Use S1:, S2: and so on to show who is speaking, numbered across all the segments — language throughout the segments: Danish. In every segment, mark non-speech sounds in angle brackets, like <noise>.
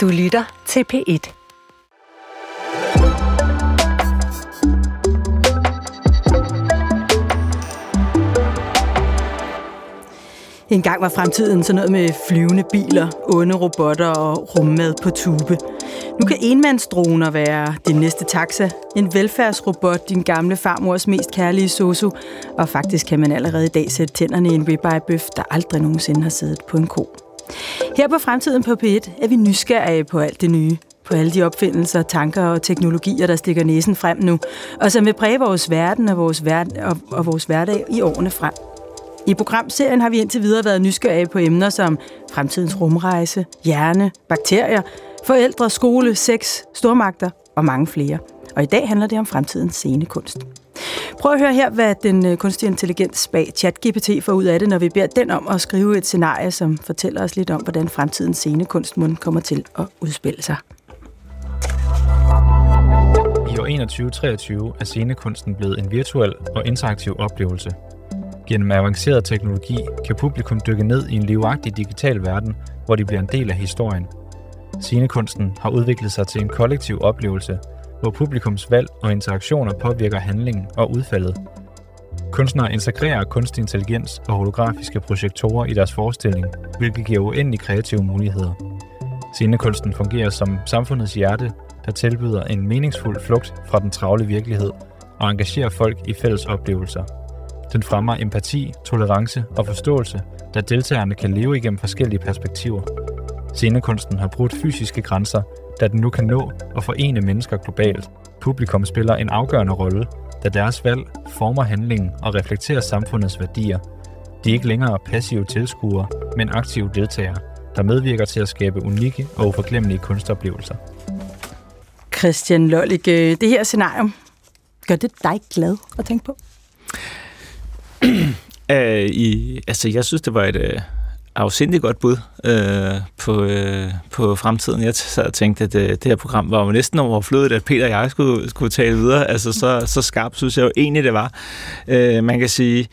S1: Du lytter til P1. En gang var fremtiden sådan noget med flyvende biler, onde robotter og rummad på tube. Nu kan enmandsdroner være din næste taxa, en velfærdsrobot, din gamle farmors mest kærlige sosu, og faktisk kan man allerede i dag sætte tænderne i en ribeye-bøf, der aldrig nogensinde har siddet på en ko. Her på Fremtiden på P1 er vi nysgerrige på alt det nye, på alle de opfindelser, tanker og teknologier, der stikker næsen frem nu, og som vil præge vores verden og vores, hver- og, og vores hverdag i årene frem. I programserien har vi indtil videre været nysgerrige på emner som fremtidens rumrejse, hjerne, bakterier, forældre, skole, sex, stormagter og mange flere. Og i dag handler det om fremtidens scenekunst. Prøv at høre her, hvad den øh, kunstige intelligens bag ChatGPT får ud af det, når vi beder den om at skrive et scenarie, som fortæller os lidt om, hvordan fremtidens scenekunst kommer til at udspille sig.
S2: I år 2123 er scenekunsten blevet en virtuel og interaktiv oplevelse. Gennem avanceret teknologi kan publikum dykke ned i en livagtig digital verden, hvor de bliver en del af historien. Scenekunsten har udviklet sig til en kollektiv oplevelse, hvor publikums valg og interaktioner påvirker handlingen og udfaldet. Kunstnere integrerer kunstig intelligens og holografiske projektorer i deres forestilling, hvilket giver uendelige kreative muligheder. Scenekunsten fungerer som samfundets hjerte, der tilbyder en meningsfuld flugt fra den travle virkelighed og engagerer folk i fælles oplevelser. Den fremmer empati, tolerance og forståelse, da deltagerne kan leve igennem forskellige perspektiver. Scenekunsten har brudt fysiske grænser, da den nu kan nå og forene mennesker globalt. Publikum spiller en afgørende rolle, da deres valg former handlingen og reflekterer samfundets værdier. De er ikke længere passive tilskuere, men aktive deltagere, der medvirker til at skabe unikke og uforglemmelige kunstoplevelser.
S1: Christian Lollik, øh, det her scenario, gør det dig glad at tænke på?
S3: uh, <clears throat> i, altså, jeg synes, det var et afsindig godt bud øh, på, øh, på fremtiden. Jeg sad og tænkte, at øh, det her program var jo næsten overflødigt, at Peter og jeg skulle, skulle tale videre. Altså, så, så skarpt synes jeg jo egentlig, det var. Øh, man kan sige,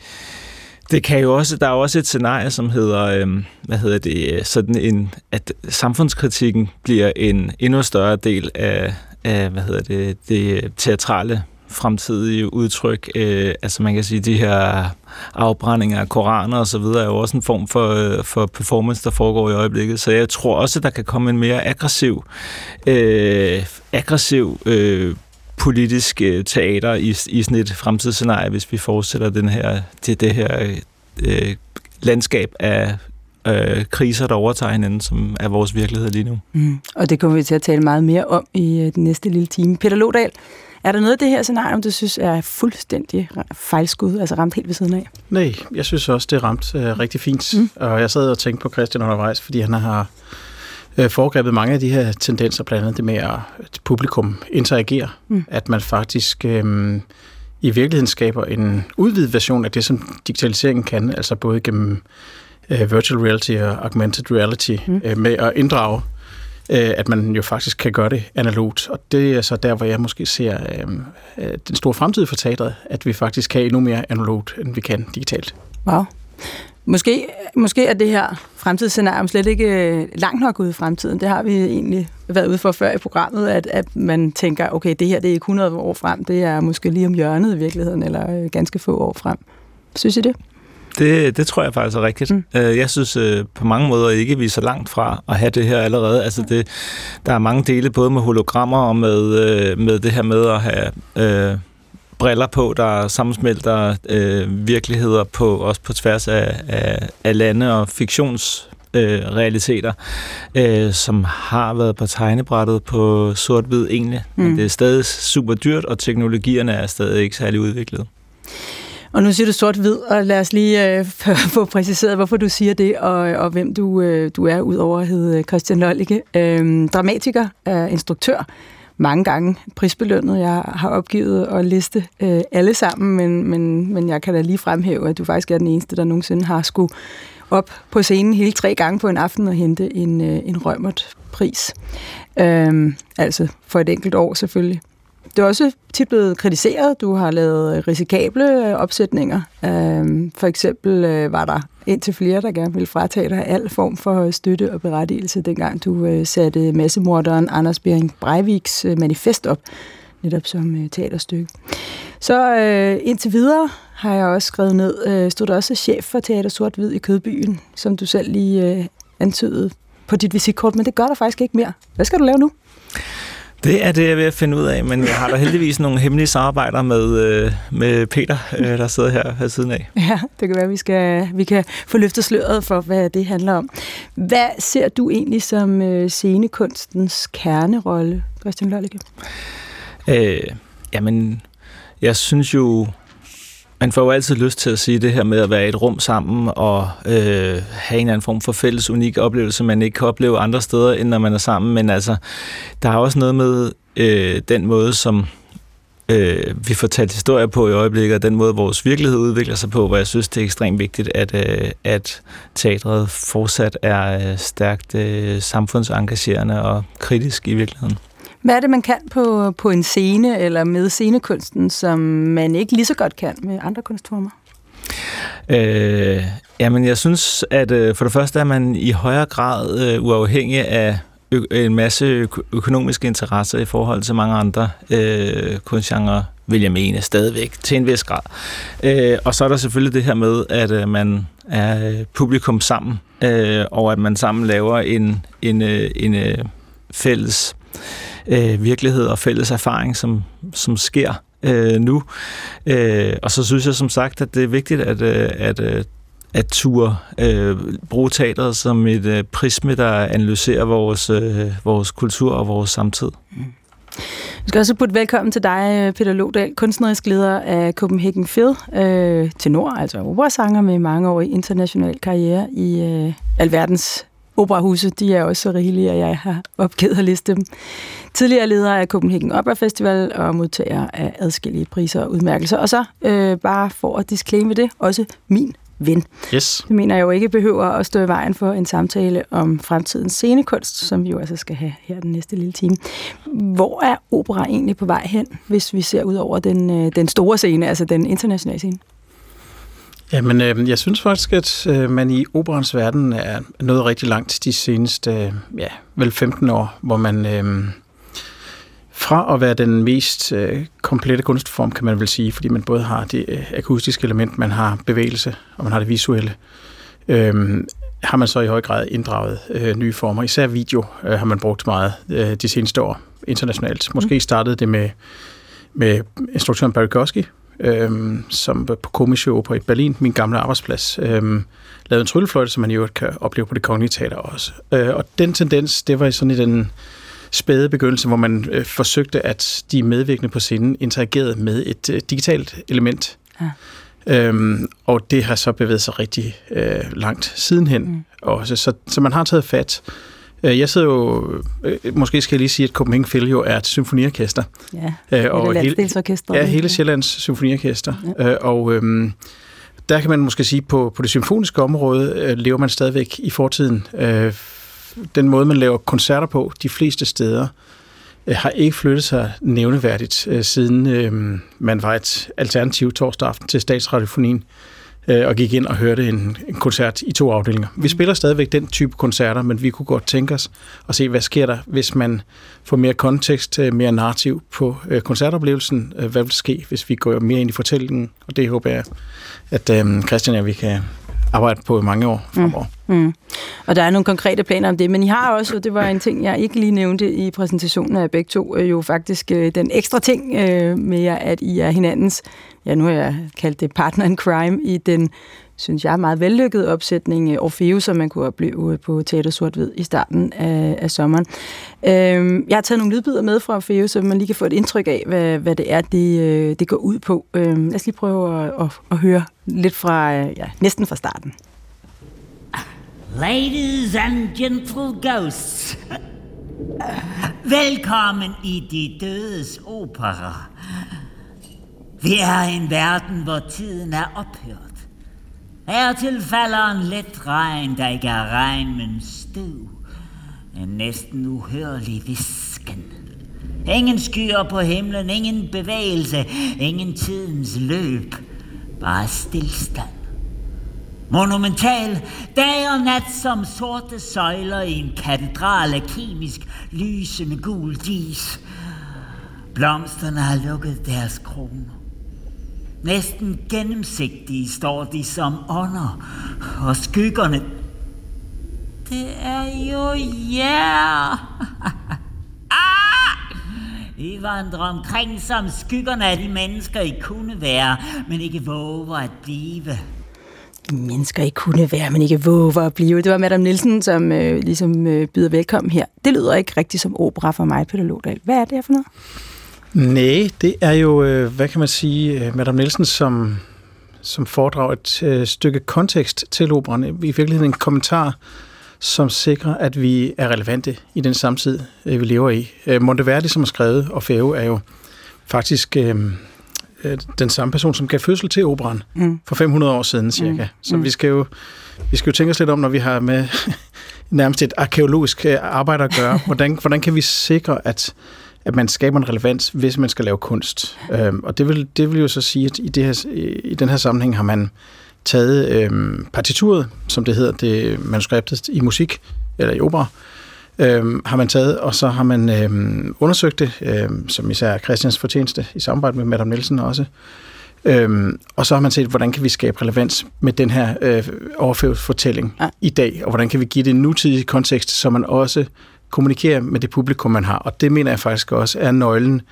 S3: det kan jo også, der er også et scenarie, som hedder, øh, hvad hedder det, øh, sådan en, at samfundskritikken bliver en endnu større del af, af hvad hedder det, det teatrale fremtidige udtryk. Øh, altså man kan sige, de her afbrændinger af koraner og så videre er jo også en form for, øh, for performance, der foregår i øjeblikket. Så jeg tror også, at der kan komme en mere aggressiv, øh, aggressiv øh, politisk øh, teater i, i sådan et fremtidsscenarie, hvis vi fortsætter den her, det, det her øh, landskab af øh, kriser, der overtager hinanden, som er vores virkelighed lige nu.
S1: Mm. Og det kommer vi til at tale meget mere om i øh, den næste lille time. Peter Lodal, er der noget af det her scenarie, du synes er fuldstændig fejlskud, altså ramt helt ved siden af?
S4: Nej, jeg synes også, det er ramt øh, rigtig fint. Mm. Og jeg sad og tænkte på Christian undervejs, fordi han har øh, foregrebet mange af de her tendenser, blandt andet det med, at publikum interagerer. Mm. At man faktisk øh, i virkeligheden skaber en udvidet version af det, som digitaliseringen kan, altså både gennem øh, virtual reality og augmented reality, mm. øh, med at inddrage øh, Øh, at man jo faktisk kan gøre det analogt. Og det er så der, hvor jeg måske ser øh, øh, den store fremtid for teatret, at vi faktisk kan endnu mere analogt, end vi kan digitalt.
S1: Wow. Måske, måske er det her fremtidsscenarie slet ikke øh, langt nok ude i fremtiden. Det har vi egentlig været ude for før i programmet, at, at man tænker, okay, det her det er ikke 100 år frem, det er måske lige om hjørnet i virkeligheden, eller ganske få år frem. Synes I det?
S3: Det, det tror jeg faktisk er rigtigt. Mm. Øh, jeg synes øh, på mange måder ikke, vi er så langt fra at have det her allerede. Altså det, der er mange dele, både med hologrammer og med, øh, med det her med at have øh, briller på, der sammensmelter øh, virkeligheder på, også på tværs af, af, af lande og fiktions øh, realiteter, øh, som har været på tegnebrættet på sort-hvid egentlig. Mm. Men det er stadig super dyrt, og teknologierne er stadig ikke særlig udviklet.
S1: Og nu siger du sort-hvid, og lad os lige øh, <laughs> få præciseret, hvorfor du siger det, og, og hvem du, øh, du er, udover at hedde øh, Christian Lollicke. Øh, dramatiker, øh, instruktør, mange gange prisbelønnet. Jeg har opgivet at liste øh, alle sammen, men, men, men jeg kan da lige fremhæve, at du faktisk er den eneste, der nogensinde har skulle op på scenen hele tre gange på en aften og hente en, øh, en rømert pris. Øh, altså for et enkelt år selvfølgelig. Det er også tit blevet kritiseret. Du har lavet øh, risikable øh, opsætninger. Øhm, for eksempel øh, var der indtil flere, der gerne vil fratage dig al form for øh, støtte og berettigelse, dengang du øh, satte massemorderen Anders Bering Breiviks øh, manifest op, netop som øh, teaterstykke. Så øh, indtil videre har jeg også skrevet ned, øh, stod der også chef for Teater Sort-Hvid i Kødbyen, som du selv lige øh, antydede på dit visitkort, men det gør der faktisk ikke mere. Hvad skal du lave nu?
S3: Det er det, jeg er ved at finde ud af, men jeg har da heldigvis nogle hemmelige samarbejder med, øh, med Peter, øh, der sidder her ved siden af.
S1: Ja, det kan være, at vi, skal, vi kan få løftet sløret for, hvad det handler om. Hvad ser du egentlig som øh, scenekunstens kernerolle, Christian Lollicke?
S3: Øh, jamen, jeg synes jo, man får jo altid lyst til at sige det her med at være i et rum sammen og øh, have en eller anden form for fælles unik oplevelse, man ikke kan opleve andre steder, end når man er sammen. Men altså, der er også noget med øh, den måde, som øh, vi får talt historier på i øjeblikket, og den måde, vores virkelighed udvikler sig på, hvor jeg synes, det er ekstremt vigtigt, at, øh, at teatret fortsat er øh, stærkt øh, samfundsengagerende og kritisk i virkeligheden.
S1: Hvad er det, man kan på, på en scene eller med scenekunsten, som man ikke lige så godt kan med andre kunstformer?
S3: Øh, jamen, jeg synes, at øh, for det første er man i højere grad øh, uafhængig af ø- en masse ø- økonomiske interesser i forhold til mange andre øh, kunstgenre, vil jeg mene, stadigvæk til en vis grad. Øh, og så er der selvfølgelig det her med, at øh, man er øh, publikum sammen, øh, og at man sammen laver en, en, øh, en øh, fælles øh, virkelighed og fælles erfaring, som, som sker øh, nu. Øh, og så synes jeg som sagt, at det er vigtigt, at, øh, at, øh, at ture øh, bruge teateret som et øh, prisme, der analyserer vores, øh, vores kultur og vores samtid. Mm.
S1: Vi skal også putte velkommen til dig, øh, Peter Lodal, kunstnerisk leder af Copenhagen Phil, øh, tenor, altså operasanger med mange år i international karriere i øh, alverdens operahuse, de er også så rigelige, at jeg har opgivet at liste dem. Tidligere leder af Copenhagen Opera Festival og modtager af adskillige priser og udmærkelser. Og så øh, bare for at disclaime det, også min ven.
S4: Yes.
S1: Det mener jeg jo ikke behøver at stå i vejen for en samtale om fremtidens scenekunst, som vi jo altså skal have her den næste lille time. Hvor er opera egentlig på vej hen, hvis vi ser ud over den, øh, den store scene, altså den internationale scene?
S4: Jamen, øh, jeg synes faktisk, at øh, man i operans verden er nået rigtig langt de seneste, øh, ja, vel 15 år, hvor man øh, fra at være den mest øh, komplette kunstform, kan man vel sige, fordi man både har det øh, akustiske element, man har bevægelse, og man har det visuelle, øh, har man så i høj grad inddraget øh, nye former. Især video øh, har man brugt meget øh, de seneste år internationalt. Måske startede det med, med instruktøren Barry Kosky, øhm, som på Komische Oper i Berlin, min gamle arbejdsplads, øhm, lavede en tryllefløjte, som man jo kan opleve på det kongelige teater også. Øh, og den tendens, det var sådan i den spæde begyndelse, hvor man øh, forsøgte, at de medvirkende på scenen interagerede med et øh, digitalt element. Ja. Øhm, og det har så bevæget sig rigtig øh, langt sidenhen mm. også. Så, så man har taget fat jeg sidder jo, øh, måske skal jeg lige sige, at Copenhagen Phil jo er et symfoniorkester.
S1: Ja, øh, og hele.
S4: Ja, hele Sjællands symfoniorkester. Ja. Og øhm, der kan man måske sige, på, på det symfoniske område øh, lever man stadigvæk i fortiden. Øh, den måde, man laver koncerter på de fleste steder, øh, har ikke flyttet sig nævneværdigt, øh, siden øh, man var et alternativ torsdag aften til statsradiofonien øh, og gik ind og hørte en, en koncert i to afdelinger. Vi mm. spiller stadigvæk den type koncerter, men vi kunne godt tænke os at se, hvad sker der, hvis man får mere kontekst, øh, mere narrativ på øh, koncertoplevelsen. Øh, hvad vil ske, hvis vi går mere ind i fortællingen? Og det håber jeg, at øh, Christian og vi kan arbejde på i mange år fremover. Mm. Mm.
S1: Og der er nogle konkrete planer om det, men I har også, og det var en ting, jeg ikke lige nævnte i præsentationen af begge to, øh, jo faktisk øh, den ekstra ting øh, med jer, at I er hinandens ja, nu har jeg kaldt det partner in crime, i den, synes jeg, meget vellykket opsætning Orfeo, som man kunne opleve på Teater Sort-Hvid i starten af, af sommeren. Øhm, jeg har taget nogle lydbider med fra Orfeo, så man lige kan få et indtryk af, hvad, hvad det er, det, det går ud på. Øhm, lad os lige prøve at, at, at høre lidt fra, ja, næsten fra starten.
S5: Ladies and gentle ghosts, velkommen i de dødes opera. Vi er i en verden, hvor tiden er ophørt. Hertil falder en let regn, der ikke er regn, men støv. En næsten uhørlig visken. Ingen skyer på himlen, ingen bevægelse, ingen tidens løb. Bare stillstand. Monumental, dag og nat som sorte søjler i en katedral af kemisk lysende gul dis. Blomsterne har lukket deres kroner. Næsten gennemsigtige står de som ånder, og skyggerne... Det er jo jer! <laughs> ah! I vandrer omkring som skyggerne af de mennesker, I kunne være, men ikke våger at blive
S1: mennesker ikke kunne være, men ikke våger at blive. Det var Madame Nielsen, som øh, ligesom øh, byder velkommen her. Det lyder ikke rigtigt som opera for mig, Peter Lodal. Hvad er det her for noget?
S4: Nej, det er jo, øh, hvad kan man sige, øh, Madame Nielsen, som, som foredrager et øh, stykke kontekst til operan. I virkeligheden en kommentar, som sikrer, at vi er relevante i den samtid, øh, vi lever i. Øh, Monteverdi, som har skrevet Orfeo, er jo faktisk øh, den samme person, som gav fødsel til operan mm. for 500 år siden cirka. Mm. Så mm. vi skal jo vi skal jo tænke os lidt om, når vi har med <laughs> nærmest et arkeologisk arbejde at gøre, hvordan, hvordan kan vi sikre, at at man skaber en relevans, hvis man skal lave kunst. Øhm, og det vil, det vil jo så sige, at i, det her, i den her sammenhæng har man taget øhm, partituret, som det hedder, det manuskriptet i musik, eller i opera, øhm, har man taget, og så har man øhm, undersøgt det, øhm, som især Christians fortjeneste, i samarbejde med Madame Nielsen også, Øhm, og så har man set, hvordan kan vi skabe relevans med den her øh, overførselsfortælling ja. i dag, og hvordan kan vi give det en nutidig kontekst, så man også kommunikere med det publikum, man har. Og det mener jeg faktisk også er nøglen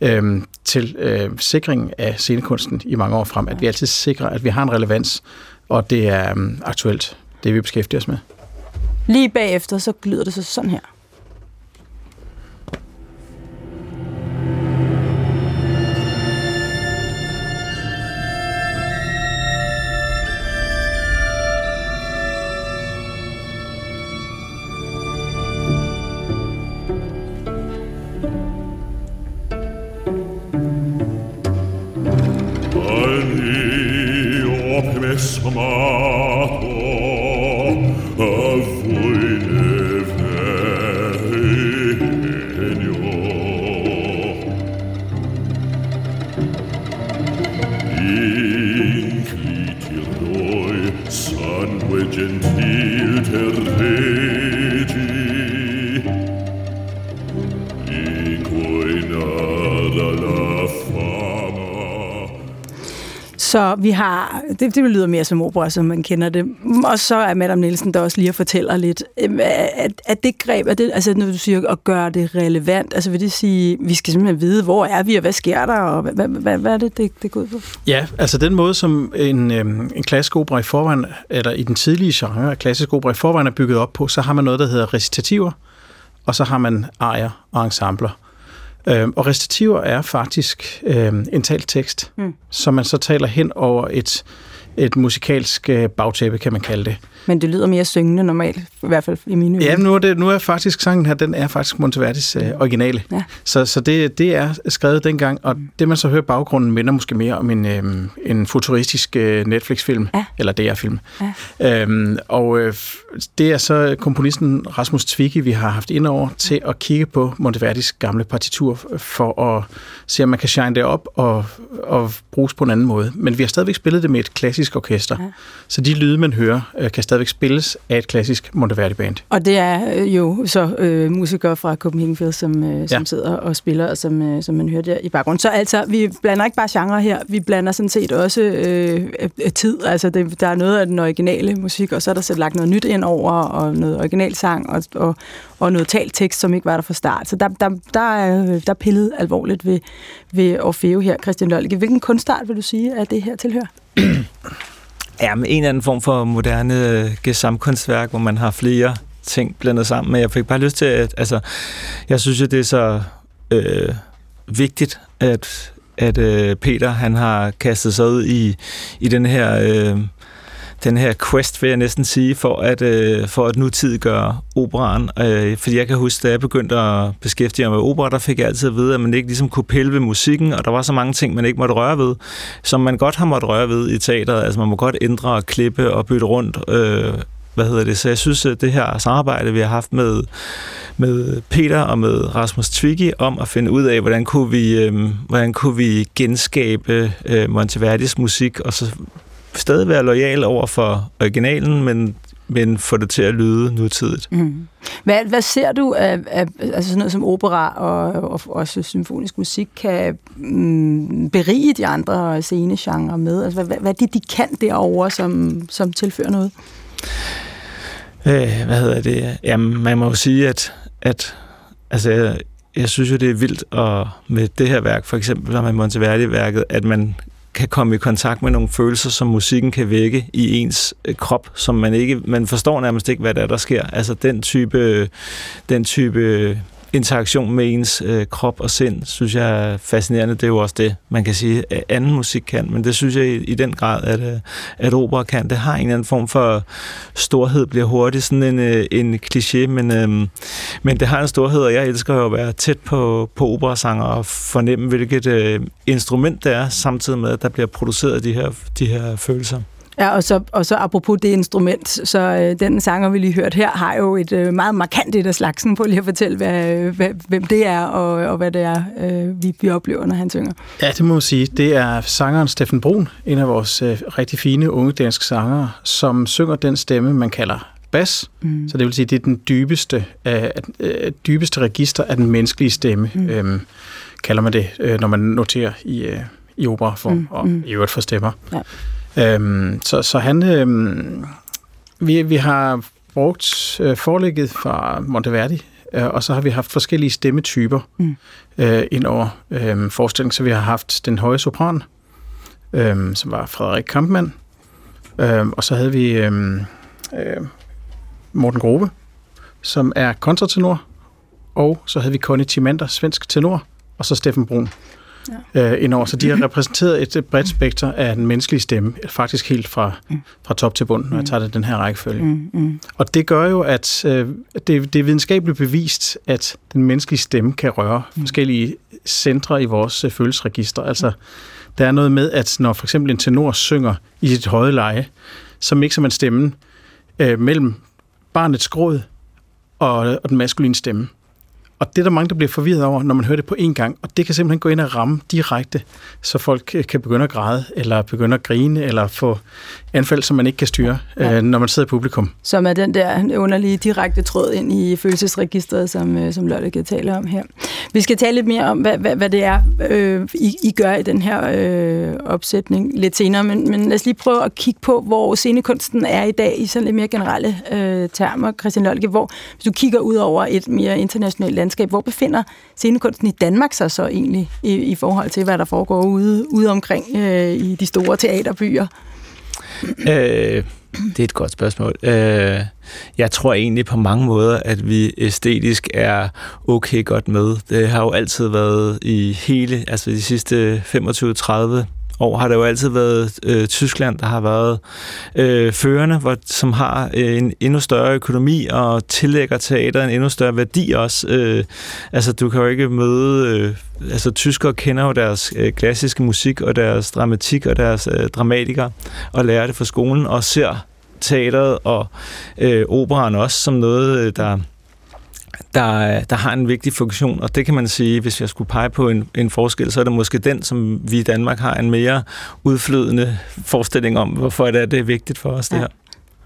S4: øh, til øh, sikring af scenekunsten i mange år frem. At vi altid sikrer, at vi har en relevans, og det er øh, aktuelt, det vi beskæftiger os med.
S1: Lige bagefter, så lyder det så sådan her. Så vi har, det, det lyder mere som opera, som man kender det. Og så er Madame Nielsen der også lige at fortælle lidt, at, øhm, at det greb, at det, altså når du siger at gøre det relevant, altså vil det sige, vi skal simpelthen vide, hvor er vi, og hvad sker der, og hvad, hvad, hvad er det, det, det går ud på?
S4: Ja, altså den måde, som en, øhm, en klassisk opera i forvejen, eller i den tidlige genre, klassisk opera i forvejen er bygget op på, så har man noget, der hedder recitativer, og så har man arier og ensembler. Øh, og recitativer er faktisk øh, en talt tekst, mm. som man så taler hen over et, et musikalsk øh, bagtæppe, kan man kalde det.
S1: Men det lyder mere syngende normalt, i hvert fald i mine
S4: Ja, nu er, det, nu er faktisk sangen her, den er faktisk Monteverdis øh, originale. Ja. Så, så det, det er skrevet dengang, og det man så hører baggrunden minder måske mere om en, øh, en futuristisk øh, Netflix-film, ja. eller DR-film. Ja. Øhm, og øh, det er så komponisten Rasmus Twicki, vi har haft ind over til at kigge på Monteverdis gamle partitur for at se, om man kan shine det op og, og bruges på en anden måde. Men vi har stadigvæk spillet det med et klassisk orkester, ja. så de lyde, man hører, øh, kan stadigvæk spilles af et klassisk Monteverdi-band.
S1: Og det er øh, jo så øh, musikere fra Copenhagen som, øh, som ja. sidder og spiller, og som, øh, som man hører der i baggrunden. Så altså, vi blander ikke bare genre her, vi blander sådan set også øh, øh, tid. Altså, det, der er noget af den originale musik, og så er der så lagt noget nyt ind over, og noget original sang, og, og, og noget talt tekst, som ikke var der fra start. Så der, der, der, er, der er pillet alvorligt ved, ved Orfeo her, Christian Lolke. Hvilken kunstart vil du sige, at det her tilhører? <clears throat>
S3: Ja, med en eller anden form for moderne øh, gesamkunstværk, hvor man har flere ting blandet sammen. Men jeg fik bare lyst til, at altså, jeg synes at det er så øh, vigtigt, at, at øh, Peter han har kastet sig ud i, i den her... Øh, den her quest, vil jeg næsten sige, for at, øh, for at nutidiggøre operaen. Øh, fordi jeg kan huske, da jeg begyndte at beskæftige mig med opera, der fik jeg altid at vide, at man ikke ligesom kunne pille ved musikken, og der var så mange ting, man ikke måtte røre ved, som man godt har måttet røre ved i teateret. Altså man må godt ændre og klippe og bytte rundt. Øh, hvad hedder det? Så jeg synes, at det her samarbejde, vi har haft med, med Peter og med Rasmus Twiggy om at finde ud af, hvordan kunne vi, øh, hvordan kunne vi genskabe øh, Monteverdis musik, og så stadig være lojal over for originalen, men men få det til at lyde nutidigt. Mm.
S1: Hvad, hvad ser du af, af altså sådan noget som opera og, og også symfonisk musik kan mm, berige de andre scenegenre med? Altså, hvad, hvad det, de kan derovre, som, som tilfører noget?
S3: Øh, hvad hedder det? Jamen, man må jo sige, at, at altså, jeg, jeg synes jo, det er vildt at, med det her værk, for eksempel med Monteverdi-værket, at man kan komme i kontakt med nogle følelser, som musikken kan vække i ens øh, krop, som man ikke, man forstår nærmest ikke, hvad der, der sker. Altså den type, øh, den type øh, interaktion med ens øh, krop og sind, synes jeg er fascinerende. Det er jo også det, man kan sige, at anden musik kan, men det synes jeg i, i den grad, at, øh, at opera kan. Det har en eller anden form for storhed, bliver hurtigt sådan en, øh, en kliché, men, øh, men det har en storhed, og jeg elsker jo at være tæt på, på operasanger og fornemme, hvilket øh, instrument det er, samtidig med, at der bliver produceret de her, de her følelser.
S1: Ja, og så, og så apropos det instrument, så øh, den sanger, vi lige hørt her, har jo et øh, meget markant et af slagsen på lige at fortælle, hvad, hvad, hvem det er, og, og hvad det er, øh, vi, vi oplever, når han synger.
S4: Ja, det må man sige. Det er sangeren Steffen Brun, en af vores øh, rigtig fine unge danske sangere, som synger den stemme, man kalder bas. Mm. Så det vil sige, det er den dybeste, øh, øh, dybeste register af den menneskelige stemme, mm. øh, kalder man det, øh, når man noterer i, øh, i operaform, mm. og mm. i øvrigt for stemmer. Ja. Øhm, så, så han... Øhm, vi, vi har brugt øh, forlægget fra Monteverdi, øh, og så har vi haft forskellige stemmetyper mm. øh, ind over øh, forestillingen. Så vi har haft den høje sopran, øh, som var Frederik Kampmann, øh, og så havde vi øh, øh, Morten Grobe, som er kontratenor, og så havde vi Conny Timander, svensk tenor, og så Steffen Brun ja. øh, indover. Så de har repræsenteret et bredt spekter af den menneskelige stemme, faktisk helt fra, mm. fra top til bund, når jeg tager det den her rækkefølge. Mm, mm. Og det gør jo, at øh, det, det er videnskabeligt bevist, at den menneskelige stemme kan røre mm. forskellige centre i vores øh, følelsesregister. Altså, der er noget med, at når for eksempel en tenor synger i sit høje leje, så mixer man stemmen øh, mellem barnets gråd og, og den maskuline stemme. Og det er der mange, der bliver forvirret over, når man hører det på én gang. Og det kan simpelthen gå ind og ramme direkte, så folk øh, kan begynde at græde, eller begynde at grine, eller få anfald, som man ikke kan styre, ja. øh, når man sidder i publikum.
S1: Som er den der underlige direkte tråd ind i følelsesregistret, som, øh, som Lotte kan tale om her. Vi skal tale lidt mere om, hvad, hvad, hvad det er, øh, I, I gør i den her øh, opsætning lidt senere. Men, men lad os lige prøve at kigge på, hvor scenekunsten er i dag i sådan lidt mere generelle øh, termer. Christian Lolke, hvor hvis du kigger ud over et mere internationalt landskab, hvor befinder scenekunsten i Danmark sig så egentlig i, i forhold til, hvad der foregår ude, ude omkring øh, i de store teaterbyer?
S3: Øh, det er et godt spørgsmål. Øh, jeg tror egentlig på mange måder, at vi æstetisk er okay godt med. Det har jo altid været i hele, altså de sidste 25-30 år har det jo altid været øh, Tyskland, der har været øh, førende, hvor, som har øh, en endnu større økonomi og tillægger teater en endnu større værdi også. Øh, altså, du kan jo ikke møde... Øh, altså, tyskere kender jo deres øh, klassiske musik og deres dramatik og deres øh, dramatikere og lærer det fra skolen og ser teateret og øh, operan også som noget, øh, der der, der har en vigtig funktion, og det kan man sige, hvis jeg skulle pege på en, en forskel, så er det måske den, som vi i Danmark har en mere udflydende forestilling om, hvorfor det er, det vigtigt for os, ja. det her.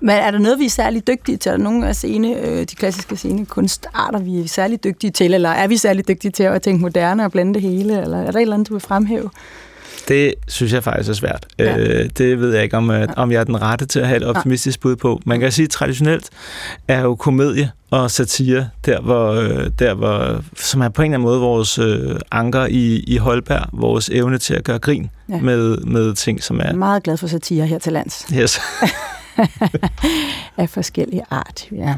S1: Men er der noget, vi er særlig dygtige til? Er der nogle af scene, øh, de klassiske scenekunstarter, vi er særlig dygtige til? Eller er vi særlig dygtige til at tænke moderne og blande det hele? Eller er der et eller andet, du vil fremhæve?
S3: Det synes jeg faktisk er svært. Ja. Øh, det ved jeg ikke, om, ja. om jeg er den rette til at have et optimistisk bud på. Man kan sige, at traditionelt er jo komedie og satire, der hvor, øh, der hvor, som er på en eller anden måde vores øh, anker i, i Holberg, vores evne til at gøre grin ja. med, med ting, som er... Jeg
S1: er meget glad for satire her til lands.
S3: Yes. <laughs>
S1: af forskellige art, ja.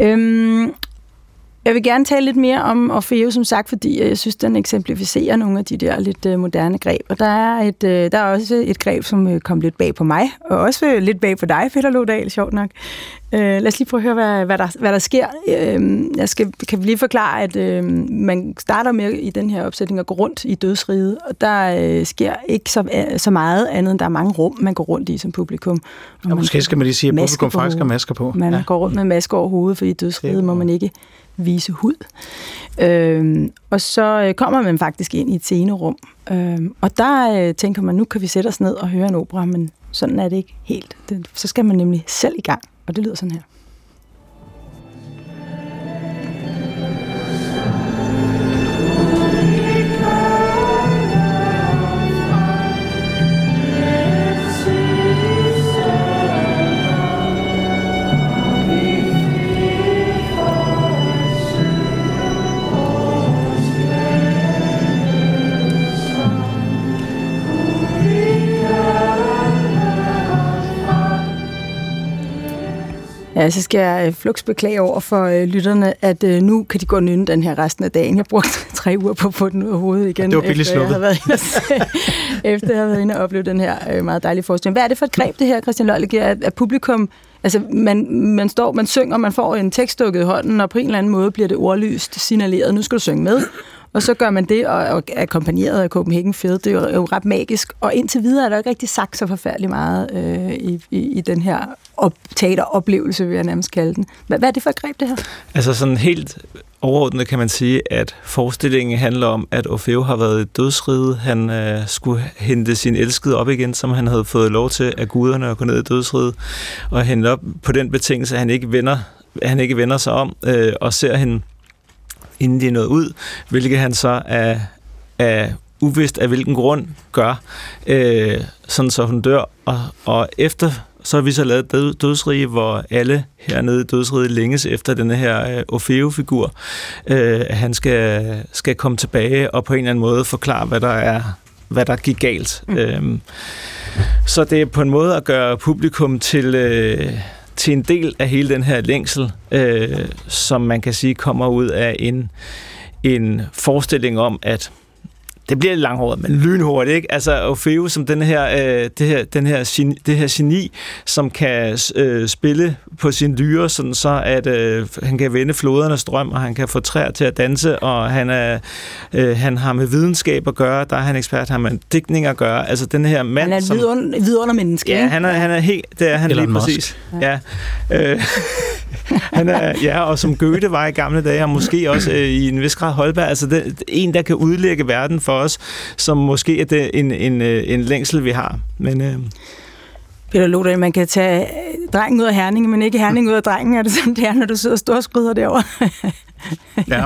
S1: Øhm, jeg vil gerne tale lidt mere om Orfeo, som sagt, fordi jeg synes, den eksemplificerer nogle af de der lidt øh, moderne greb. Og der er, et, øh, der er også et greb, som øh, kom lidt bag på mig, og også lidt bag på dig, Peter Lodal, sjovt nok. lad os lige prøve at høre, hvad, hvad, der, hvad der sker. jeg skal, kan lige forklare, at man starter med i den her opsætning at gå rundt i dødsriget, og der sker ikke så, så meget andet, end der er mange rum, man går rundt i som publikum.
S4: Og måske skal man lige sige, at publikum faktisk har masker på.
S1: Man ja. går rundt med masker over hovedet, for i dødsriget må man ikke vise hud. Øhm, og så øh, kommer man faktisk ind i et scenerum, øhm, og der øh, tænker man, nu kan vi sætte os ned og høre en opera, men Sådan er det ikke helt. Det, så skal man nemlig selv i gang, og det lyder sådan her. Ja, så skal jeg øh, flux beklage over for øh, lytterne, at øh, nu kan de gå og nynne den her resten af dagen. Jeg brugte <laughs> tre uger på at få den ud af hovedet igen,
S4: det var
S1: efter, jeg har været inde og, <laughs> efter jeg har været inde og opleve den her øh, meget dejlige forestilling. Hvad er det for et greb, det her, Christian Lølle giver, at, at publikum, altså man, man står, man synger, man får en tekst i hånden, og på en eller anden måde bliver det ordlyst signaleret, nu skal du synge med. Og så gør man det, og er akkompagneret af Copenhagen Fed. Det er jo, ret magisk. Og indtil videre er der ikke rigtig sagt så forfærdeligt meget øh, i, i, i den her op, teateroplevelse, vil jeg nærmest kalde den. Hvad, hvad er det for et greb, det her?
S3: Altså sådan helt overordnet kan man sige, at forestillingen handler om, at Orfeo har været i dødsriget. Han øh, skulle hente sin elskede op igen, som han havde fået lov til af guderne at gå ned i dødsriget, og hente op på den betingelse, at han ikke vender, han ikke vender sig om øh, og ser hende inden de er nået ud, hvilket han så er, er uvidst af hvilken grund gør, øh, sådan så hun dør. Og, og efter så har vi så lavet død, dødsrige, hvor alle hernede i dødsriget længes efter denne her øh, Orfeo-figur. Øh, han skal, skal komme tilbage og på en eller anden måde forklare, hvad der er hvad der gik galt. Mm. Øhm, så det er på en måde at gøre publikum til, øh, til en del af hele den her længsel, øh, som man kan sige kommer ud af en, en forestilling om, at det bliver lidt langhåret, men lynhurtigt, ikke? Altså Orfeo som den her, øh, det her, den her geni, det her geni, som kan øh, spille på sin lyre, sådan så at øh, han kan vende flodernes strøm, og han kan få træer til at danse, og han, er, øh, han har med videnskab at gøre, der er han ekspert, han har med dækning at gøre. Altså den her mand,
S1: Han er
S3: som...
S1: vidunder, vidundermenneske,
S3: Ja,
S1: ikke?
S3: han er, han er helt, det er han
S4: Elon
S3: lige
S4: Musk.
S3: præcis. Ja. Øh, <laughs> han er, ja, og som Goethe var i gamle dage, og måske også øh, i en vis grad Holberg, altså det, en, der kan udlægge verden for os, som måske er det en, en, øh, en længsel, vi har. Men øh,
S1: Peter Lodahl, man kan tage drengen ud af Herning, men ikke Herning ud af drengen. Er det sådan, det er, når du sidder og storskryder derovre?
S4: Ja.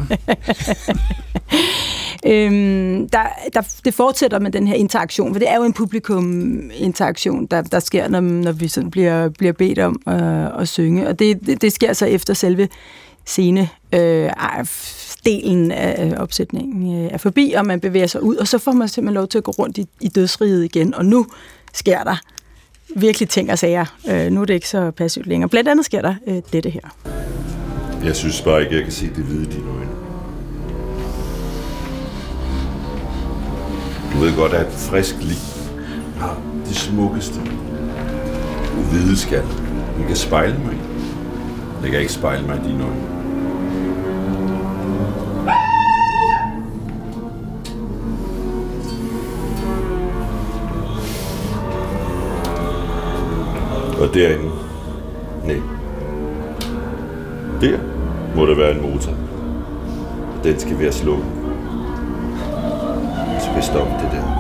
S4: <laughs>
S1: øhm, der, der, det fortsætter med den her interaktion, for det er jo en publikum-interaktion, der, der sker, når, når vi sådan bliver, bliver bedt om øh, at synge. Og det, det, det sker så efter selve scene øh, delen af opsætningen øh, er forbi, og man bevæger sig ud, og så får man simpelthen lov til at gå rundt i, i dødsriget igen, og nu sker der virkelig ting og sager. Øh, nu er det ikke så passivt længere. Blandt andet sker der øh, dette her.
S6: Jeg synes bare ikke, jeg kan se det hvide i dine øjne. Du ved godt, at et frisk liv har det smukkeste hvide skal. Den kan spejle mig Den kan ikke spejle mig i dine øjne. Og derinde, nej, der må der være en motor. Den skal være slukket. Så vi det der.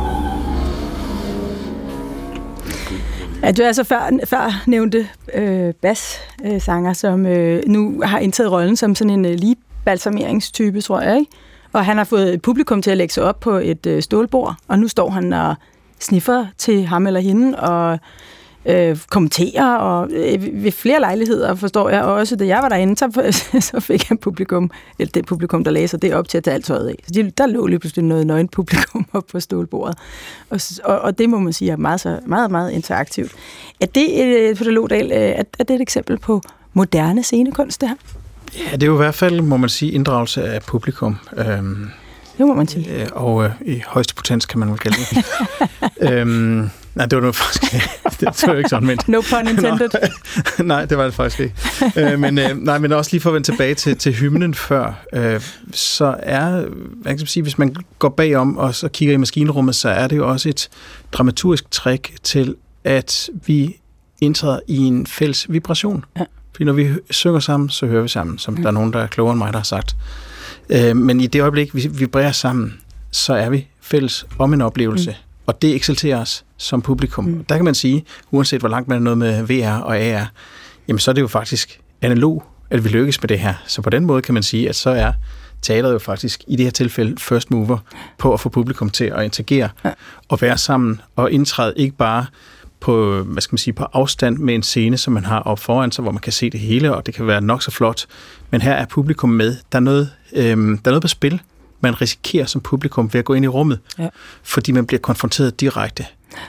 S1: Ja, du er altså før, før nævnte øh, bas-sanger, som øh, nu har indtaget rollen som sådan en øh, lige balsameringstype, tror jeg, ikke? Og han har fået et publikum til at lægge sig op på et øh, stålbord, og nu står han og sniffer til ham eller hende, og øh, kommenterer, og øh, ved flere lejligheder, forstår jeg, og også da jeg var derinde, så, <laughs> så fik han publikum, eller det publikum, der læser det op til at tage alt tøjet af. Så de, der lå lige pludselig noget nøgen publikum <laughs> op på stålbordet. Og, og, og det må man sige er meget, så, meget, meget interaktivt. Er det, øh, Peter Lodal, øh, er, er det et eksempel på moderne scenekunst, det her?
S4: ja, det er jo i hvert fald, må man sige, inddragelse af publikum. Øhm,
S1: Det må man sige.
S4: øh, og øh, i højeste potens, kan man vel kalde det. <laughs> øhm, nej, det var nu faktisk <laughs> det var jo ikke sådan, men
S1: No pun <laughs> intended. <laughs>
S4: nej, det var det faktisk ikke. øh, men, øh, nej, men også lige for at vende tilbage til, til hymnen før, øh, så er, hvad kan man sige, hvis man går bagom og så kigger i maskinrummet, så er det jo også et dramaturgisk trick til, at vi indtræder i en fælles vibration.
S1: Ja.
S4: Fordi når vi synger sammen, så hører vi sammen, som mm. der er nogen, der er klogere end mig, der har sagt. Øh, men i det øjeblik, vi vibrerer sammen, så er vi fælles om en oplevelse. Mm. Og det eksalterer os som publikum. Mm. Der kan man sige, uanset hvor langt man er noget med VR og AR, jamen så er det jo faktisk analog, at vi lykkes med det her. Så på den måde kan man sige, at så er teateret jo faktisk i det her tilfælde first mover på at få publikum til at interagere ja. og være sammen og indtræde ikke bare på, hvad skal man sige, på afstand med en scene, som man har op foran sig, hvor man kan se det hele, og det kan være nok så flot. Men her er publikum med. Der er noget, øhm, der er noget på spil, man risikerer som publikum ved at gå ind i rummet, ja. fordi man bliver konfronteret direkte.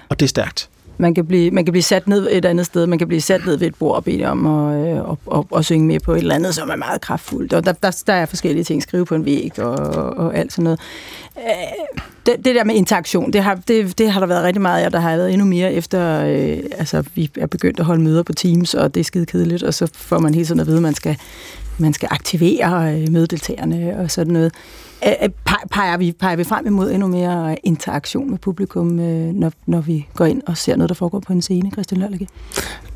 S4: Og det er stærkt.
S1: Man kan, blive, man kan blive sat ned et andet sted, man kan blive sat ned ved et bord og bede om at øh, og, og, og synge med på et eller andet, som er meget kraftfuldt. Og der, der, der er forskellige ting, skrive på en væg og, og alt sådan noget. Øh, det, det der med interaktion, det har, det, det har der været rigtig meget af, der har været endnu mere efter, øh, altså vi er begyndt at holde møder på Teams, og det er skide kedeligt, og så får man hele tiden at vide, at man skal, man skal aktivere øh, mødedeltagerne og sådan noget. Peger vi, peger vi frem imod endnu mere interaktion med publikum, øh, når, når vi går ind og ser noget, der foregår på en scene, Christian Lørlægge?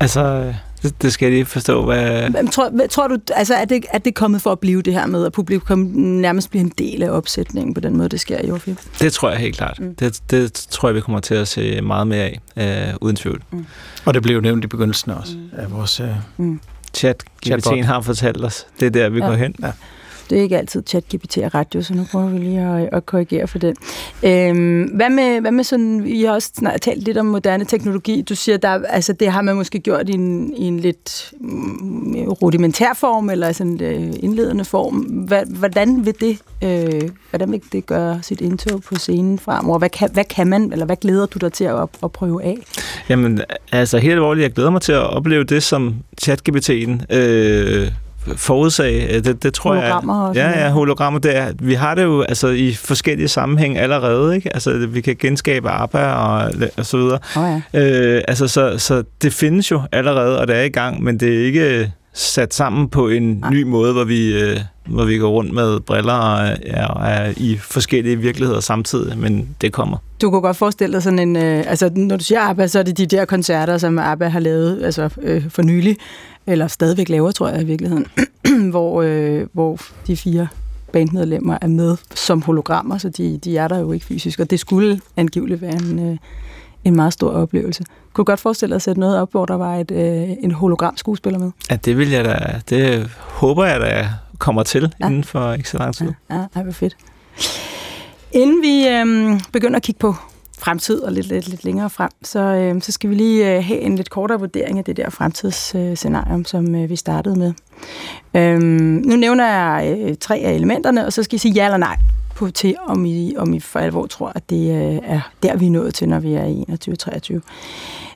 S3: Altså, det, det skal jeg lige forstå, hvad...
S1: Men, tror, tror du, altså, er det, er det kommet for at blive det her med, at publikum nærmest bliver en del af opsætningen på den måde, det sker i Orfilm?
S3: Det tror jeg helt klart. Mm. Det, det tror jeg, vi kommer til at se meget mere af, uh, uden tvivl. Mm.
S4: Og det blev jo nævnt i begyndelsen også mm. af vores... Uh, mm.
S3: Chat, GPT har fortalt os. Det er der, vi ja. går hen. Ja.
S1: Det er ikke altid ChatGPT og radio, så nu prøver vi lige at, at korrigere for den. Øhm, hvad, med, hvad med sådan, I har også snart talt lidt om moderne teknologi. Du siger, der, altså, det har man måske gjort i en, i en lidt mm, rudimentær form, eller sådan en indledende form. Hvordan vil det, øh, hvordan vil det gøre sit indtog på scenen fremover? Hvad kan, hvad kan man, eller hvad glæder du dig til at, at prøve af?
S3: Jamen, altså helt alvorligt, jeg glæder mig til at opleve det, som ChatGPT'en øh, forudsag. Det, det tror
S1: hologrammer
S3: jeg. Ja, ja, hologrammer. Det er, vi har det jo altså, i forskellige sammenhæng allerede. Ikke? Altså, vi kan genskabe ABBA og, og så videre.
S1: Oh, ja.
S3: øh, altså, så, så det findes jo allerede, og det er i gang, men det er ikke sat sammen på en Nej. ny måde, hvor vi, øh, hvor vi går rundt med briller og ja, og er i forskellige virkeligheder samtidig, men det kommer.
S1: Du kunne godt forestille dig sådan en, øh, altså når du siger ABBA, så er det de der koncerter, som ABBA har lavet altså, øh, for nylig, eller stadigvæk laver, tror jeg i virkeligheden, <clears throat> hvor, øh, hvor de fire bandmedlemmer er med som hologrammer, så de, de er der jo ikke fysisk, og det skulle angiveligt være en, øh, en meget stor oplevelse. Kunne du godt forestille dig at sætte noget op, hvor der var et, øh, en hologram-skuespiller med?
S3: Ja, det vil jeg da, det håber jeg da kommer til ja. inden for ikke så lang tid.
S1: Ja, ja hvor fedt. Inden vi øh, begynder at kigge på fremtid og lidt, lidt, lidt længere frem, så, øh, så skal vi lige øh, have en lidt kortere vurdering af det der fremtidsscenarium, øh, som øh, vi startede med. Øh, nu nævner jeg øh, tre af elementerne, og så skal I sige ja eller nej på til, om I, om I for alvor tror, at det øh, er der, vi er nået til, når vi er i 2021-23.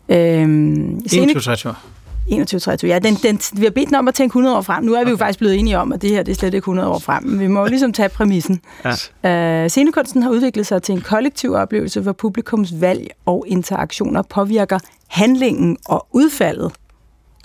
S4: Øh, 2023?
S1: 21, 23. Ja, den, den, vi har bedt den om at tænke 100 år frem. Nu er vi okay. jo faktisk blevet enige om, at det her det er slet ikke 100 år frem. Men vi må jo ligesom tage præmissen. Ja. Øh, scenekunsten har udviklet sig til en kollektiv oplevelse, hvor publikums valg og interaktioner påvirker handlingen og udfaldet.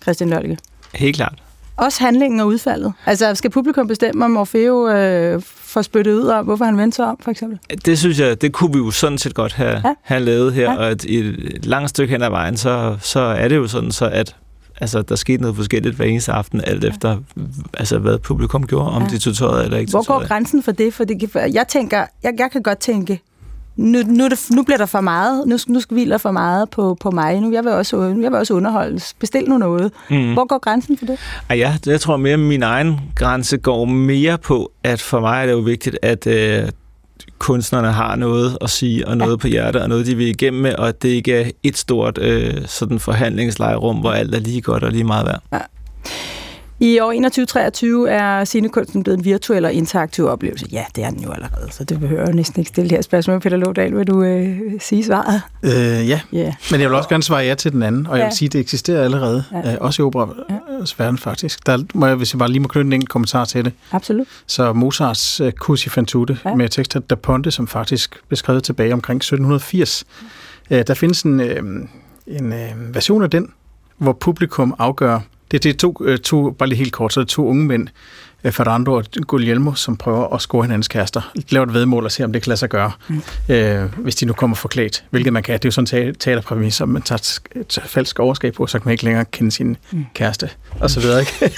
S1: Christian Lølke.
S3: Helt klart.
S1: Også handlingen og udfaldet. Altså, skal publikum bestemme, om Morfeo øh, får spyttet ud om, hvorfor han vendte sig om, for eksempel?
S3: Det synes jeg, det kunne vi jo sådan set godt have, ja. have lavet her, ja. og at i et langt stykke hen ad vejen, så, så er det jo sådan så, at altså, der skete noget forskelligt hver eneste aften, alt efter, altså, hvad publikum gjorde, om ja. de tog tøjet eller ikke
S1: Hvor går grænsen for det? For det, jeg tænker, jeg, jeg kan godt tænke, nu, nu, det, nu bliver der for meget, nu, nu hviler for meget på, på mig, nu jeg vil også, jeg vil også underholdes. Bestil nu noget. Mm. Hvor går grænsen for det?
S3: Ah, ja, jeg tror mere, at min egen grænse går mere på, at for mig er det jo vigtigt, at øh, kunstnerne har noget at sige, og noget ja. på hjertet, og noget, de vil igennem med, og at det ikke er et stort øh, sådan forhandlingslejrum, hvor alt er lige godt og lige meget værd. Ja.
S1: I år 2023 er scenekunsten blevet en virtuel og interaktiv oplevelse. Ja, det er den jo allerede, så det behøver jeg næsten ikke stille det her spørgsmål. Peter Lodal, vil du øh, sige svaret?
S4: Øh, ja, yeah. men jeg vil også gerne svare ja til den anden, og ja. jeg vil sige, at det eksisterer allerede, ja. øh, også i operas ja. verden faktisk. Der må jeg, hvis jeg bare lige må knytte en kommentar til det.
S1: Absolut.
S4: Så Mozarts uh, Cussi fan tutte ja. med tekster Da Ponte, som faktisk blev skrevet tilbage omkring 1780. Uh, der findes en, uh, en uh, version af den, hvor publikum afgør, det, det er to, øh, to, bare lige helt kort, så er det to unge mænd, øh, Ferrando og Guglielmo, som prøver at score hinandens kærester. Laver et vedmål og se, om det kan lade sig gøre, mm. øh, hvis de nu kommer forklædt. Hvilket man kan. Det er jo sådan en talerpræmis, om man tager et falsk overskab på, så kan man ikke længere kende sin mm. kæreste, og så videre. Ikke? <laughs>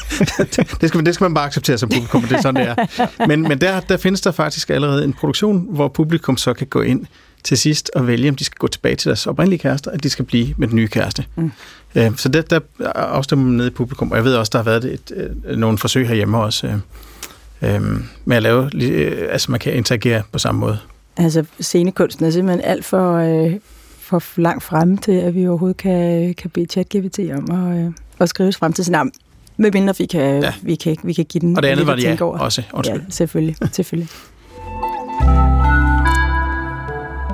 S4: det, skal, det skal man bare acceptere som publikum, det er sådan, det er. Men, men der, der findes der faktisk allerede en produktion, hvor publikum så kan gå ind til sidst at vælge, om de skal gå tilbage til deres oprindelige kærester, at de skal blive med den nye kæreste. Mm. Øh, så der, der afstemmer man ned i publikum, og jeg ved også, der har været et, et, nogle forsøg herhjemme også, øh, øh, med at lave, øh, altså man kan interagere på samme måde.
S1: Altså scenekunsten er simpelthen alt for, øh, for langt frem til, at vi overhovedet kan, kan bede ChatGPT om at, øh, at skrives frem til sin navn. Med mindre vi kan, ja. vi kan, vi kan give den
S4: Og det andet var det ja, over. også. Undskyld.
S1: Ja, selvfølgelig. selvfølgelig. <laughs>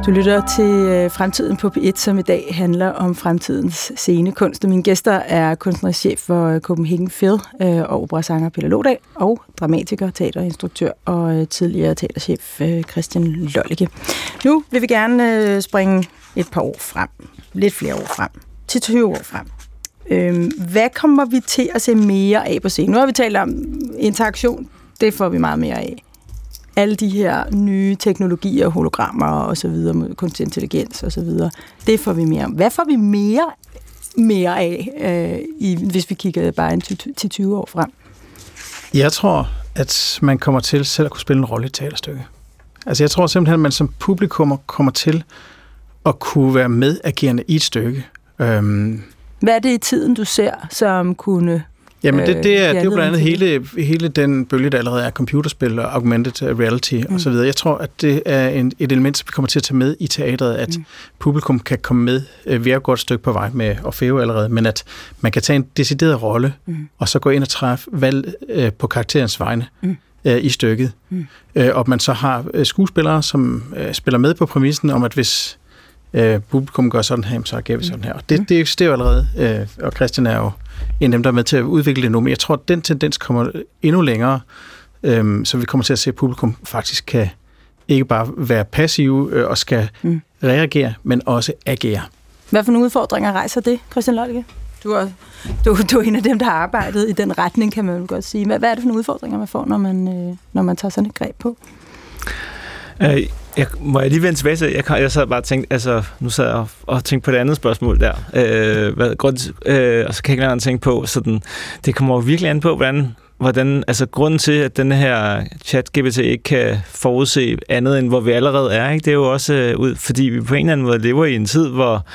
S1: Du lytter til øh, Fremtiden på P1, som i dag handler om fremtidens scenekunst. Mine gæster er kunstnerisk chef for øh, Copenhagen Phil øh, og operasanger Peter Lodal og dramatiker, teaterinstruktør og tidligere teaterchef Christian Lollicke. Nu vil vi gerne springe et par år frem, lidt flere år frem, til 20 år frem. Øhm, hvad kommer vi til at se mere af på scenen? Nu har vi talt om interaktion, det får vi meget mere af alle de her nye teknologier, hologrammer og så videre, kunstig intelligens og så videre, det får vi mere Hvad får vi mere, mere af, øh, i, hvis vi kigger bare en til 20 år frem?
S4: Jeg tror, at man kommer til selv at kunne spille en rolle i et teaterstykke. Altså jeg tror simpelthen, at man som publikum kommer til at kunne være medagerende i et stykke. Øhm,
S1: Hvad er det i tiden, du ser, som kunne
S4: Jamen det, det, er, øh, det er jo blandt andet hele, hele den bølge, der allerede er computerspil og augmented reality mm. osv. Jeg tror, at det er en, et element, som vi kommer til at tage med i teatret, at mm. publikum kan komme med. Øh, vi er et godt stykke på vej med Orfeo allerede, men at man kan tage en decideret rolle, mm. og så gå ind og træffe valg øh, på karakterens vegne. Mm i stykket. Mm. og man så har skuespillere, som spiller med på præmissen om, at hvis publikum gør sådan her, så gør vi sådan her. Og det, mm. det eksisterer jo allerede, og Christian er jo en af dem, der er med til at udvikle det nu. Men jeg tror, at den tendens kommer endnu længere, øhm, så vi kommer til at se, at publikum faktisk kan ikke bare være passive øh, og skal mm. reagere, men også agere.
S1: Hvad for nogle udfordringer rejser det, Christian Lolke? Du er, du, du er en af dem, der har arbejdet i den retning, kan man vel godt sige. Hvad, hvad er det for nogle udfordringer, man får, når man, øh, når man tager sådan et greb på?
S3: Øh, jeg, må jeg lige vende tilbage til, jeg, jeg sad bare og tænkte, altså, nu sad jeg og, og tænkte på det andet spørgsmål der, øh, hvad, grund, øh, og så kan jeg ikke lade tænke på, sådan, det kommer jo virkelig an på, hvordan, hvordan, altså grunden til, at den her chat-GPT ikke kan forudse andet, end hvor vi allerede er, ikke? det er jo også øh, ud, fordi vi på en eller anden måde lever i en tid, hvor,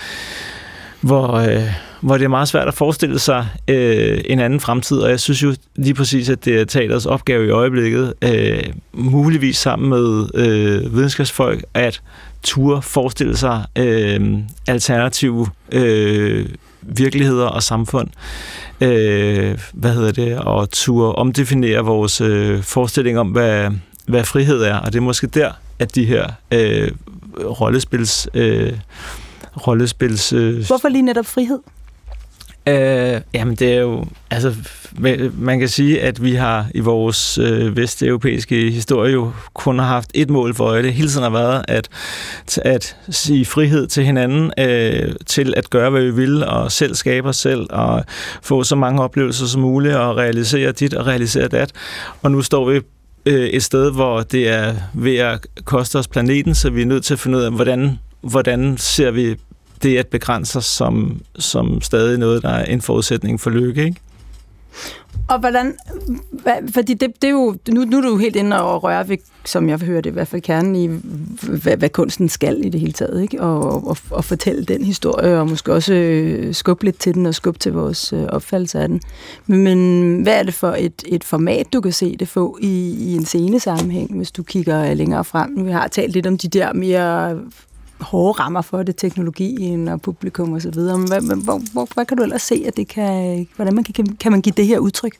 S3: hvor øh, hvor det er meget svært at forestille sig øh, en anden fremtid, og jeg synes jo lige præcis, at det er teaters opgave i øjeblikket, øh, muligvis sammen med øh, videnskabsfolk, at ture forestille sig øh, alternative øh, virkeligheder og samfund. Øh, hvad hedder det? Og ture omdefinere vores øh, forestilling om, hvad, hvad frihed er, og det er måske der, at de her øh, rollespils... Øh, rollespils... Øh,
S1: Hvorfor lige netop frihed?
S3: Øh, jamen det er jo, altså man kan sige, at vi har i vores øh, vesteuropæiske historie jo kun har haft et mål for øje. Det hele tiden har været at, at sige frihed til hinanden, øh, til at gøre, hvad vi vil, og selv skabe os selv, og få så mange oplevelser som muligt, og realisere dit og realisere dat. Og nu står vi øh, et sted, hvor det er ved at koste os planeten, så vi er nødt til at finde ud af, hvordan, hvordan ser vi det at begrænse som, som stadig noget, der er en forudsætning for lykke, ikke?
S1: Og hvordan, fordi det, det er jo, nu, nu er du jo helt inde og røre ved, som jeg hører det i hvert fald kernen i, hvad, hvad kunsten skal i det hele taget, ikke? Og, og, og fortælle den historie, og måske også øh, skubbe lidt til den, og skubbe til vores øh, opfattelse af den. Men, men hvad er det for et, et format, du kan se det få i, i en scenesammenhæng, hvis du kigger længere frem? Vi har talt lidt om de der mere hårde rammer for det, teknologien og publikum og så videre. Hvad, hvor, hvor, hvad kan du ellers se, at det kan, hvordan man kan, kan man give det her udtryk?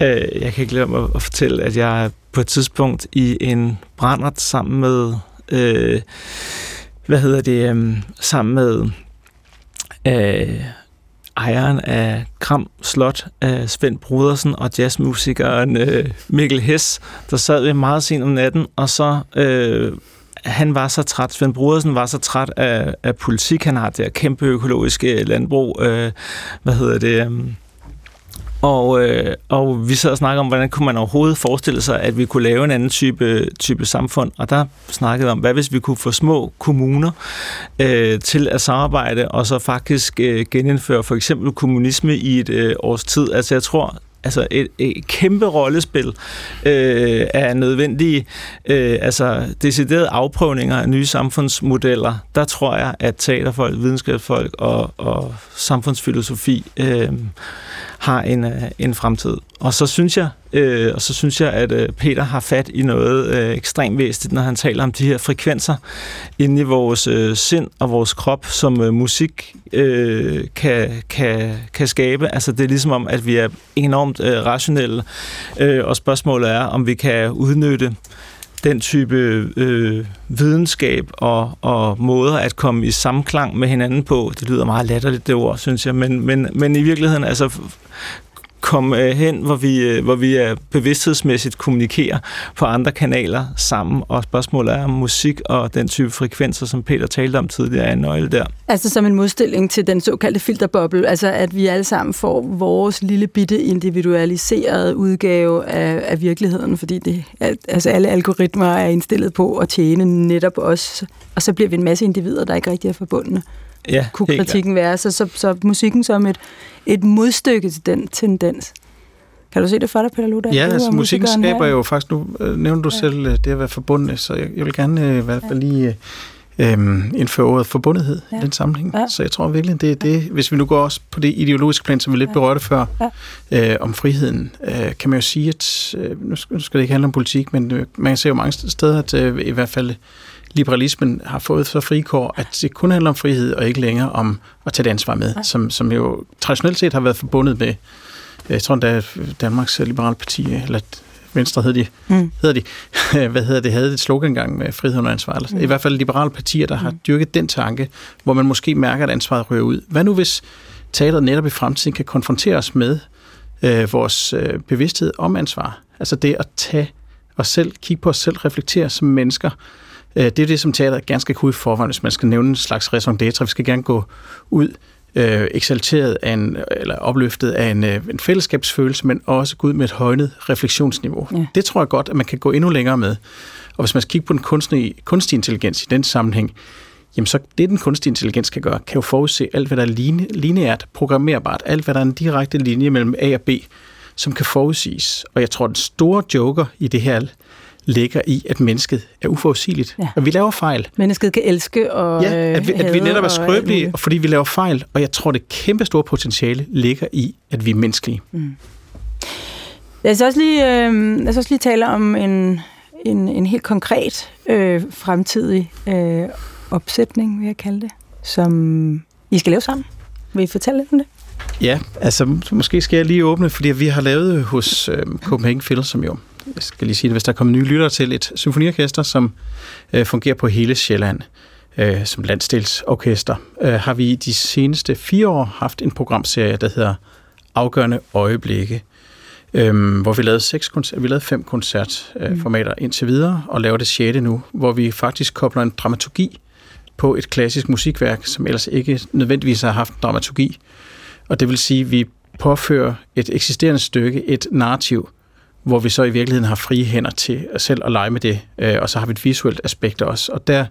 S3: Øh, jeg kan ikke glemme at fortælle, at jeg på et tidspunkt i en brændert sammen med, øh, hvad hedder det, øh, sammen med øh, ejeren af Kram Slot, øh, Svend Brudersen og jazzmusikeren øh, Mikkel Hess, der sad vi meget sent om natten, og så øh, han var så træt, Svend Brodersen var så træt af, af politik. Han har det her kæmpe økologiske øh, landbrug. Øh, hvad hedder det? Øh, og, øh, og vi sad og snakkede om, hvordan kunne man overhovedet forestille sig, at vi kunne lave en anden type, type samfund. Og der snakkede om, hvad hvis vi kunne få små kommuner øh, til at samarbejde, og så faktisk øh, genindføre for eksempel kommunisme i et øh, års tid. Altså jeg tror, altså et, et kæmpe rollespil øh, af nødvendige, øh, altså deciderede afprøvninger af nye samfundsmodeller. Der tror jeg, at teaterfolk, videnskabsfolk og, og samfundsfilosofi øh, har en, øh, en fremtid. Og så synes jeg, øh, og så synes jeg, at øh, Peter har fat i noget øh, ekstremt væsentligt, når han taler om de her frekvenser inde i vores øh, sind og vores krop, som øh, musik øh, kan, kan, kan skabe. Altså det er ligesom om, at vi er enormt øh, rationelle, øh, og spørgsmålet er, om vi kan udnytte den type øh, videnskab og, og måder at komme i samklang med hinanden på. Det lyder meget latterligt, det ord, synes jeg, men, men, men i virkeligheden altså komme øh, hen, hvor vi, øh, hvor vi øh, bevidsthedsmæssigt kommunikerer på andre kanaler sammen, og spørgsmålet er om musik og den type frekvenser, som Peter talte om tidligere, er en nøgle der.
S1: Altså som en modstilling til den såkaldte filterboble, altså at vi alle sammen får vores lille bitte individualiserede udgave af, af virkeligheden, fordi det, altså alle algoritmer er indstillet på at tjene netop os, og så bliver vi en masse individer, der ikke rigtig er forbundne
S3: ja,
S1: kunne kritikken være. Så, så, så musikken som et, et modstykke til den tendens. Kan du se det for dig, Peter Luda?
S4: Ja, altså musikken skaber her. jo faktisk, nu øh, nævner du ja. selv øh, det at være forbundet, så jeg, jeg vil gerne øh, i hvert fald lige øhm, indføre ordet forbundethed ja. i den sammenhæng. Ja. Så jeg tror virkelig, det er det, hvis vi nu går også på det ideologiske plan, som vi lidt ja. berørte før, ja. øh, om friheden, øh, kan man jo sige, at øh, nu skal det ikke handle om politik, men øh, man kan se jo mange steder, at øh, i hvert fald liberalismen har fået så frikår, at det kun handler om frihed, og ikke længere om at tage det ansvar med, som, som jo traditionelt set har været forbundet med, jeg tror er Danmarks Liberale Parti, eller Venstre hedder de, mm. hedder de <laughs> hvad hedder det, havde et slogan engang med frihed og ansvar. Mm. I hvert fald liberale partier, der mm. har dyrket den tanke, hvor man måske mærker, at ansvaret rører ud. Hvad nu hvis teateret netop i fremtiden kan konfrontere os med øh, vores øh, bevidsthed om ansvar? Altså det at tage os selv, kigge på os selv, reflektere som mennesker, Øh, det er det, som teater gerne skal kunne i forvejen, hvis man skal nævne en slags raison d'etre. Vi skal gerne gå ud øh, eksalteret af en, eller opløftet af en, øh, en fællesskabsfølelse, men også gå ud med et højnet refleksionsniveau. Ja. Det tror jeg godt, at man kan gå endnu længere med. Og hvis man skal kigge på den kunstige, kunstige intelligens i den sammenhæng, jamen så det, den kunstige intelligens kan gøre, kan jo forudse alt, hvad der er lineært, programmerbart, alt, hvad der er en direkte linje mellem A og B, som kan forudsiges. Og jeg tror, den store joker i det her ligger i, at mennesket er uforudsigeligt. Ja. Og vi laver fejl.
S1: Mennesket kan elske og
S4: Ja, at vi, at vi netop er skrøbelige, og fordi vi laver fejl. Og jeg tror, det kæmpe store potentiale ligger i, at vi er menneskelige. Mm.
S1: Lad os også lige, øh, lad os også lige tale om en, en, en helt konkret øh, fremtidig øh, opsætning, vil jeg kalde det, som I skal lave sammen. Vil I fortælle lidt om det?
S4: Ja, altså måske skal jeg lige åbne, fordi vi har lavet hos øh, Copenhagen Phil, som jo jeg skal lige sige det, hvis der kommer nye lyttere til, et symfoniorkester, som øh, fungerer på hele Sjælland øh, som landsdelsorkester, øh, har vi de seneste fire år haft en programserie, der hedder Afgørende Øjeblikke, øh, hvor vi lavede, seks koncer- vi lavede fem koncertformater øh, indtil videre, og laver det sjette nu, hvor vi faktisk kobler en dramaturgi på et klassisk musikværk, som ellers ikke nødvendigvis har haft en dramaturgi. Og det vil sige, at vi påfører et eksisterende stykke, et narrativ, hvor vi så i virkeligheden har frie hænder til selv at lege med det, øh, og så har vi et visuelt aspekt også. Og der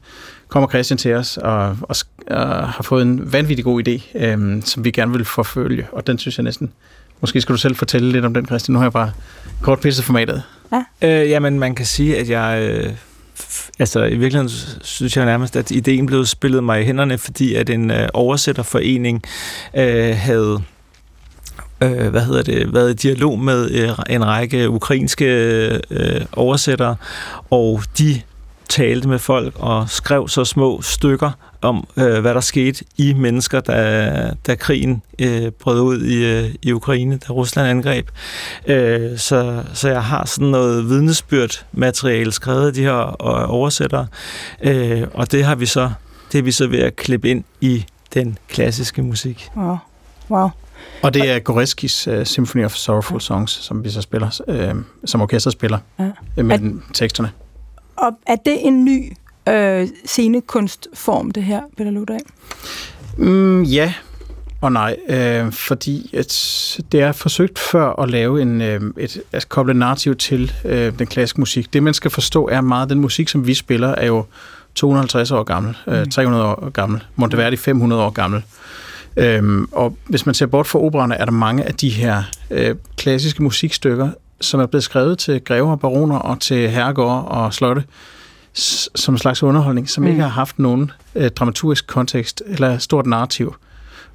S4: kommer Christian til os og, og, og har fået en vanvittig god idé, øh, som vi gerne vil forfølge, og den synes jeg næsten... Måske skal du selv fortælle lidt om den, Christian. Nu har jeg bare kort pisset formatet.
S3: Ja. Øh, jamen, man kan sige, at jeg... Øh, altså, i virkeligheden synes jeg nærmest, at ideen blev spillet mig i hænderne, fordi at en øh, oversætterforening øh, havde øh, hvad hedder det, været i dialog med øh, en række ukrainske øh, oversættere, og de talte med folk og skrev så små stykker om, øh, hvad der skete i mennesker, da, da krigen øh, brød ud i, øh, i Ukraine, da Rusland angreb. Øh, så, så jeg har sådan noget vidnesbyrd materiale skrevet af de her øh, oversættere, øh, og det har vi så det er vi så ved at klippe ind i den klassiske musik.
S1: Wow. wow.
S4: Og det er Goreskis uh, Symphony of Sorrowful Songs, som vi så spiller, uh, som orkester spiller, ja. Øh, med er, teksterne.
S1: Og er det en ny uh, scenekunstform, det her, Peter Ludag?
S4: Mm, ja og nej, øh, fordi at det er forsøgt før at lave en, øh, et, at koble narrativ til øh, den klassiske musik. Det man skal forstå er meget, den musik, som vi spiller, er jo 250 år gammel, øh, 300 år gammel, Monteverdi 500 år gammel. Øhm, og hvis man ser bort fra opererne, er der mange af de her øh, klassiske musikstykker, som er blevet skrevet til grever og baroner og til herregårde og slotte, s- som en slags underholdning, som mm. ikke har haft nogen øh, dramaturgisk kontekst eller stort narrativ.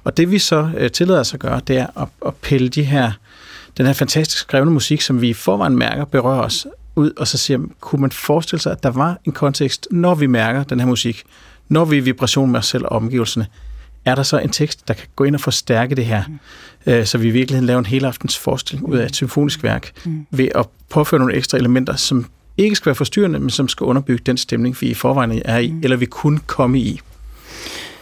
S4: Og det vi så øh, tillader os at gøre, det er at, at pille de her, den her fantastisk skrevne musik, som vi i forvejen mærker, berører os ud, og så siger, kunne man forestille sig, at der var en kontekst, når vi mærker den her musik, når vi er i vibration med os selv og omgivelsene, er der så en tekst, der kan gå ind og forstærke det her, mm. øh, så vi i virkeligheden laver en helaftens forestilling ud af et symfonisk værk, mm. ved at påføre nogle ekstra elementer, som ikke skal være forstyrrende, men som skal underbygge den stemning, vi i forvejen er i, mm. eller vi kunne komme i.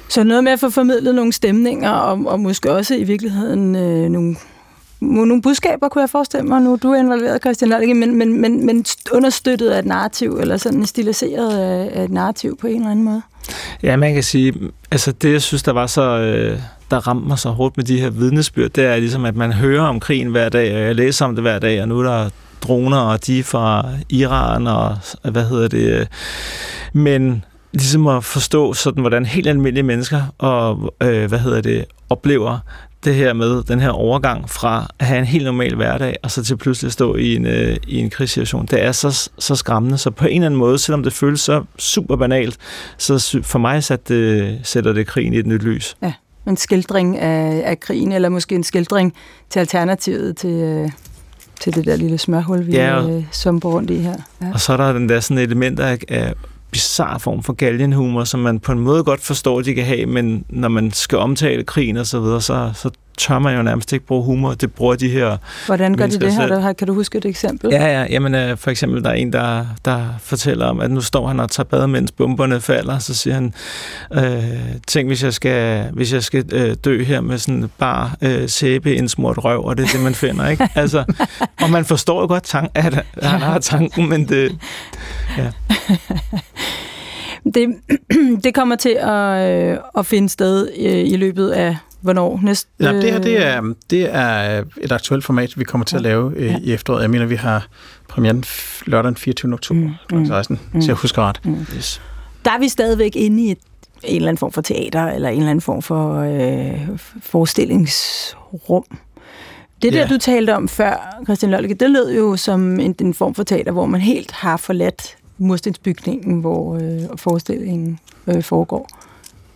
S1: Så noget med at få formidlet nogle stemninger, og, og måske også i virkeligheden øh, nogle, nogle budskaber, kunne jeg forestille mig, nu du er involveret, Christian Lollicke, men, men, men, men understøttet af et narrativ, eller sådan stiliseret af, af et narrativ på en eller anden måde.
S3: Ja, man kan sige, altså det, jeg synes, der var så, øh, der ramte mig så hårdt med de her vidnesbyrd, det er ligesom, at man hører om krigen hver dag, og jeg læser om det hver dag, og nu er der droner, og de er fra Iran, og hvad hedder det, øh, men ligesom at forstå sådan, hvordan helt almindelige mennesker og, øh, hvad hedder det, oplever det her med den her overgang fra at have en helt normal hverdag, og så til pludselig at stå i en, øh, i en krigssituation. Det er så, så skræmmende, så på en eller anden måde, selvom det føles så super banalt, så for mig sat det, sætter det krigen i et nyt lys.
S1: Ja, en skildring af, af krigen, eller måske en skildring til alternativet til, øh, til det der lille smørhul, vi
S3: ja, og-
S1: øh, sumper rundt i her. Ja.
S3: Og så er der den der sådan element af, af bizarre form for galgenhumor, som man på en måde godt forstår, de kan have, men når man skal omtale krigen og så videre, så, så tør man jo nærmest ikke bruge humor. Det bruger de her
S1: Hvordan gør de det her? Der, kan du huske et eksempel?
S3: Ja, ja. Jamen, øh, for eksempel, der er en, der, der fortæller om, at nu står han og tager bad, mens bomberne falder. Så siger han, øh, tænk, hvis jeg skal, hvis jeg skal øh, dø her med sådan bare øh, sæbe indsmurt røv, og det er det, man finder, ikke? <laughs> Altså, og man forstår jo godt, tank, at han har tanken, men det... <laughs>
S1: Det, <clears throat> det kommer til at, øh, at finde sted øh, i løbet af hvornår? Næste,
S4: Ja, det her det er, det er et aktuelt format, vi kommer til at lave øh,
S1: Ja.
S4: i efteråret. Jeg mener, vi har premieren lørdag den 24. oktober
S1: Mm,
S4: kl.
S1: mm,
S4: 16,
S1: mm.
S4: til at huske ret.
S3: Yes.
S1: Der er vi stadigvæk inde i et, en eller anden form for teater, eller en eller anden form for øh, forestillingsrum. Det der,
S4: Ja.
S1: du talte om før, Christian Lolke, det lød jo som en, en form for teater, hvor man helt har forladt murstensbygningen, hvor øh, forestillingen øh, foregår.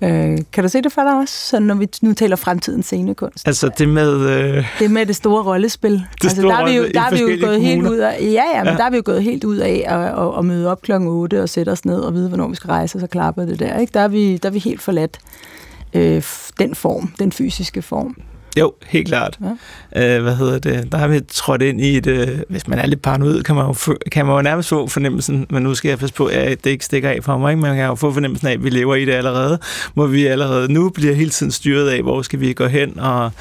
S1: Øh, kan du se det for dig også, så når vi nu taler fremtidens scenekunst?
S3: Altså det med... Øh,
S1: Det med det store rollespil. <laughs> Det altså,
S3: store
S1: der er vi jo, der er vi jo gået helt
S3: kommuner.
S1: ud af, ja, ja, men
S3: Ja.
S1: der er vi jo gået helt ud af at, at, at møde op klokken 8 og sætte os ned og vide, hvornår vi skal rejse, og så klapper det der. Ikke? Der, er vi, der er vi helt forladt øh, den form, den fysiske form.
S3: Jo, helt klart. Ja. Øh, hvad hedder det? Der har vi trådt ind i et... Øh, hvis man er lidt paranoid, kan man, jo kan man jo nærmest få fornemmelsen, men nu skal jeg passe på, at det ikke stikker af for mig, ikke? man kan jo få fornemmelsen af, at vi lever i det allerede, hvor vi allerede nu bliver hele tiden styret af, hvor skal vi gå hen, og...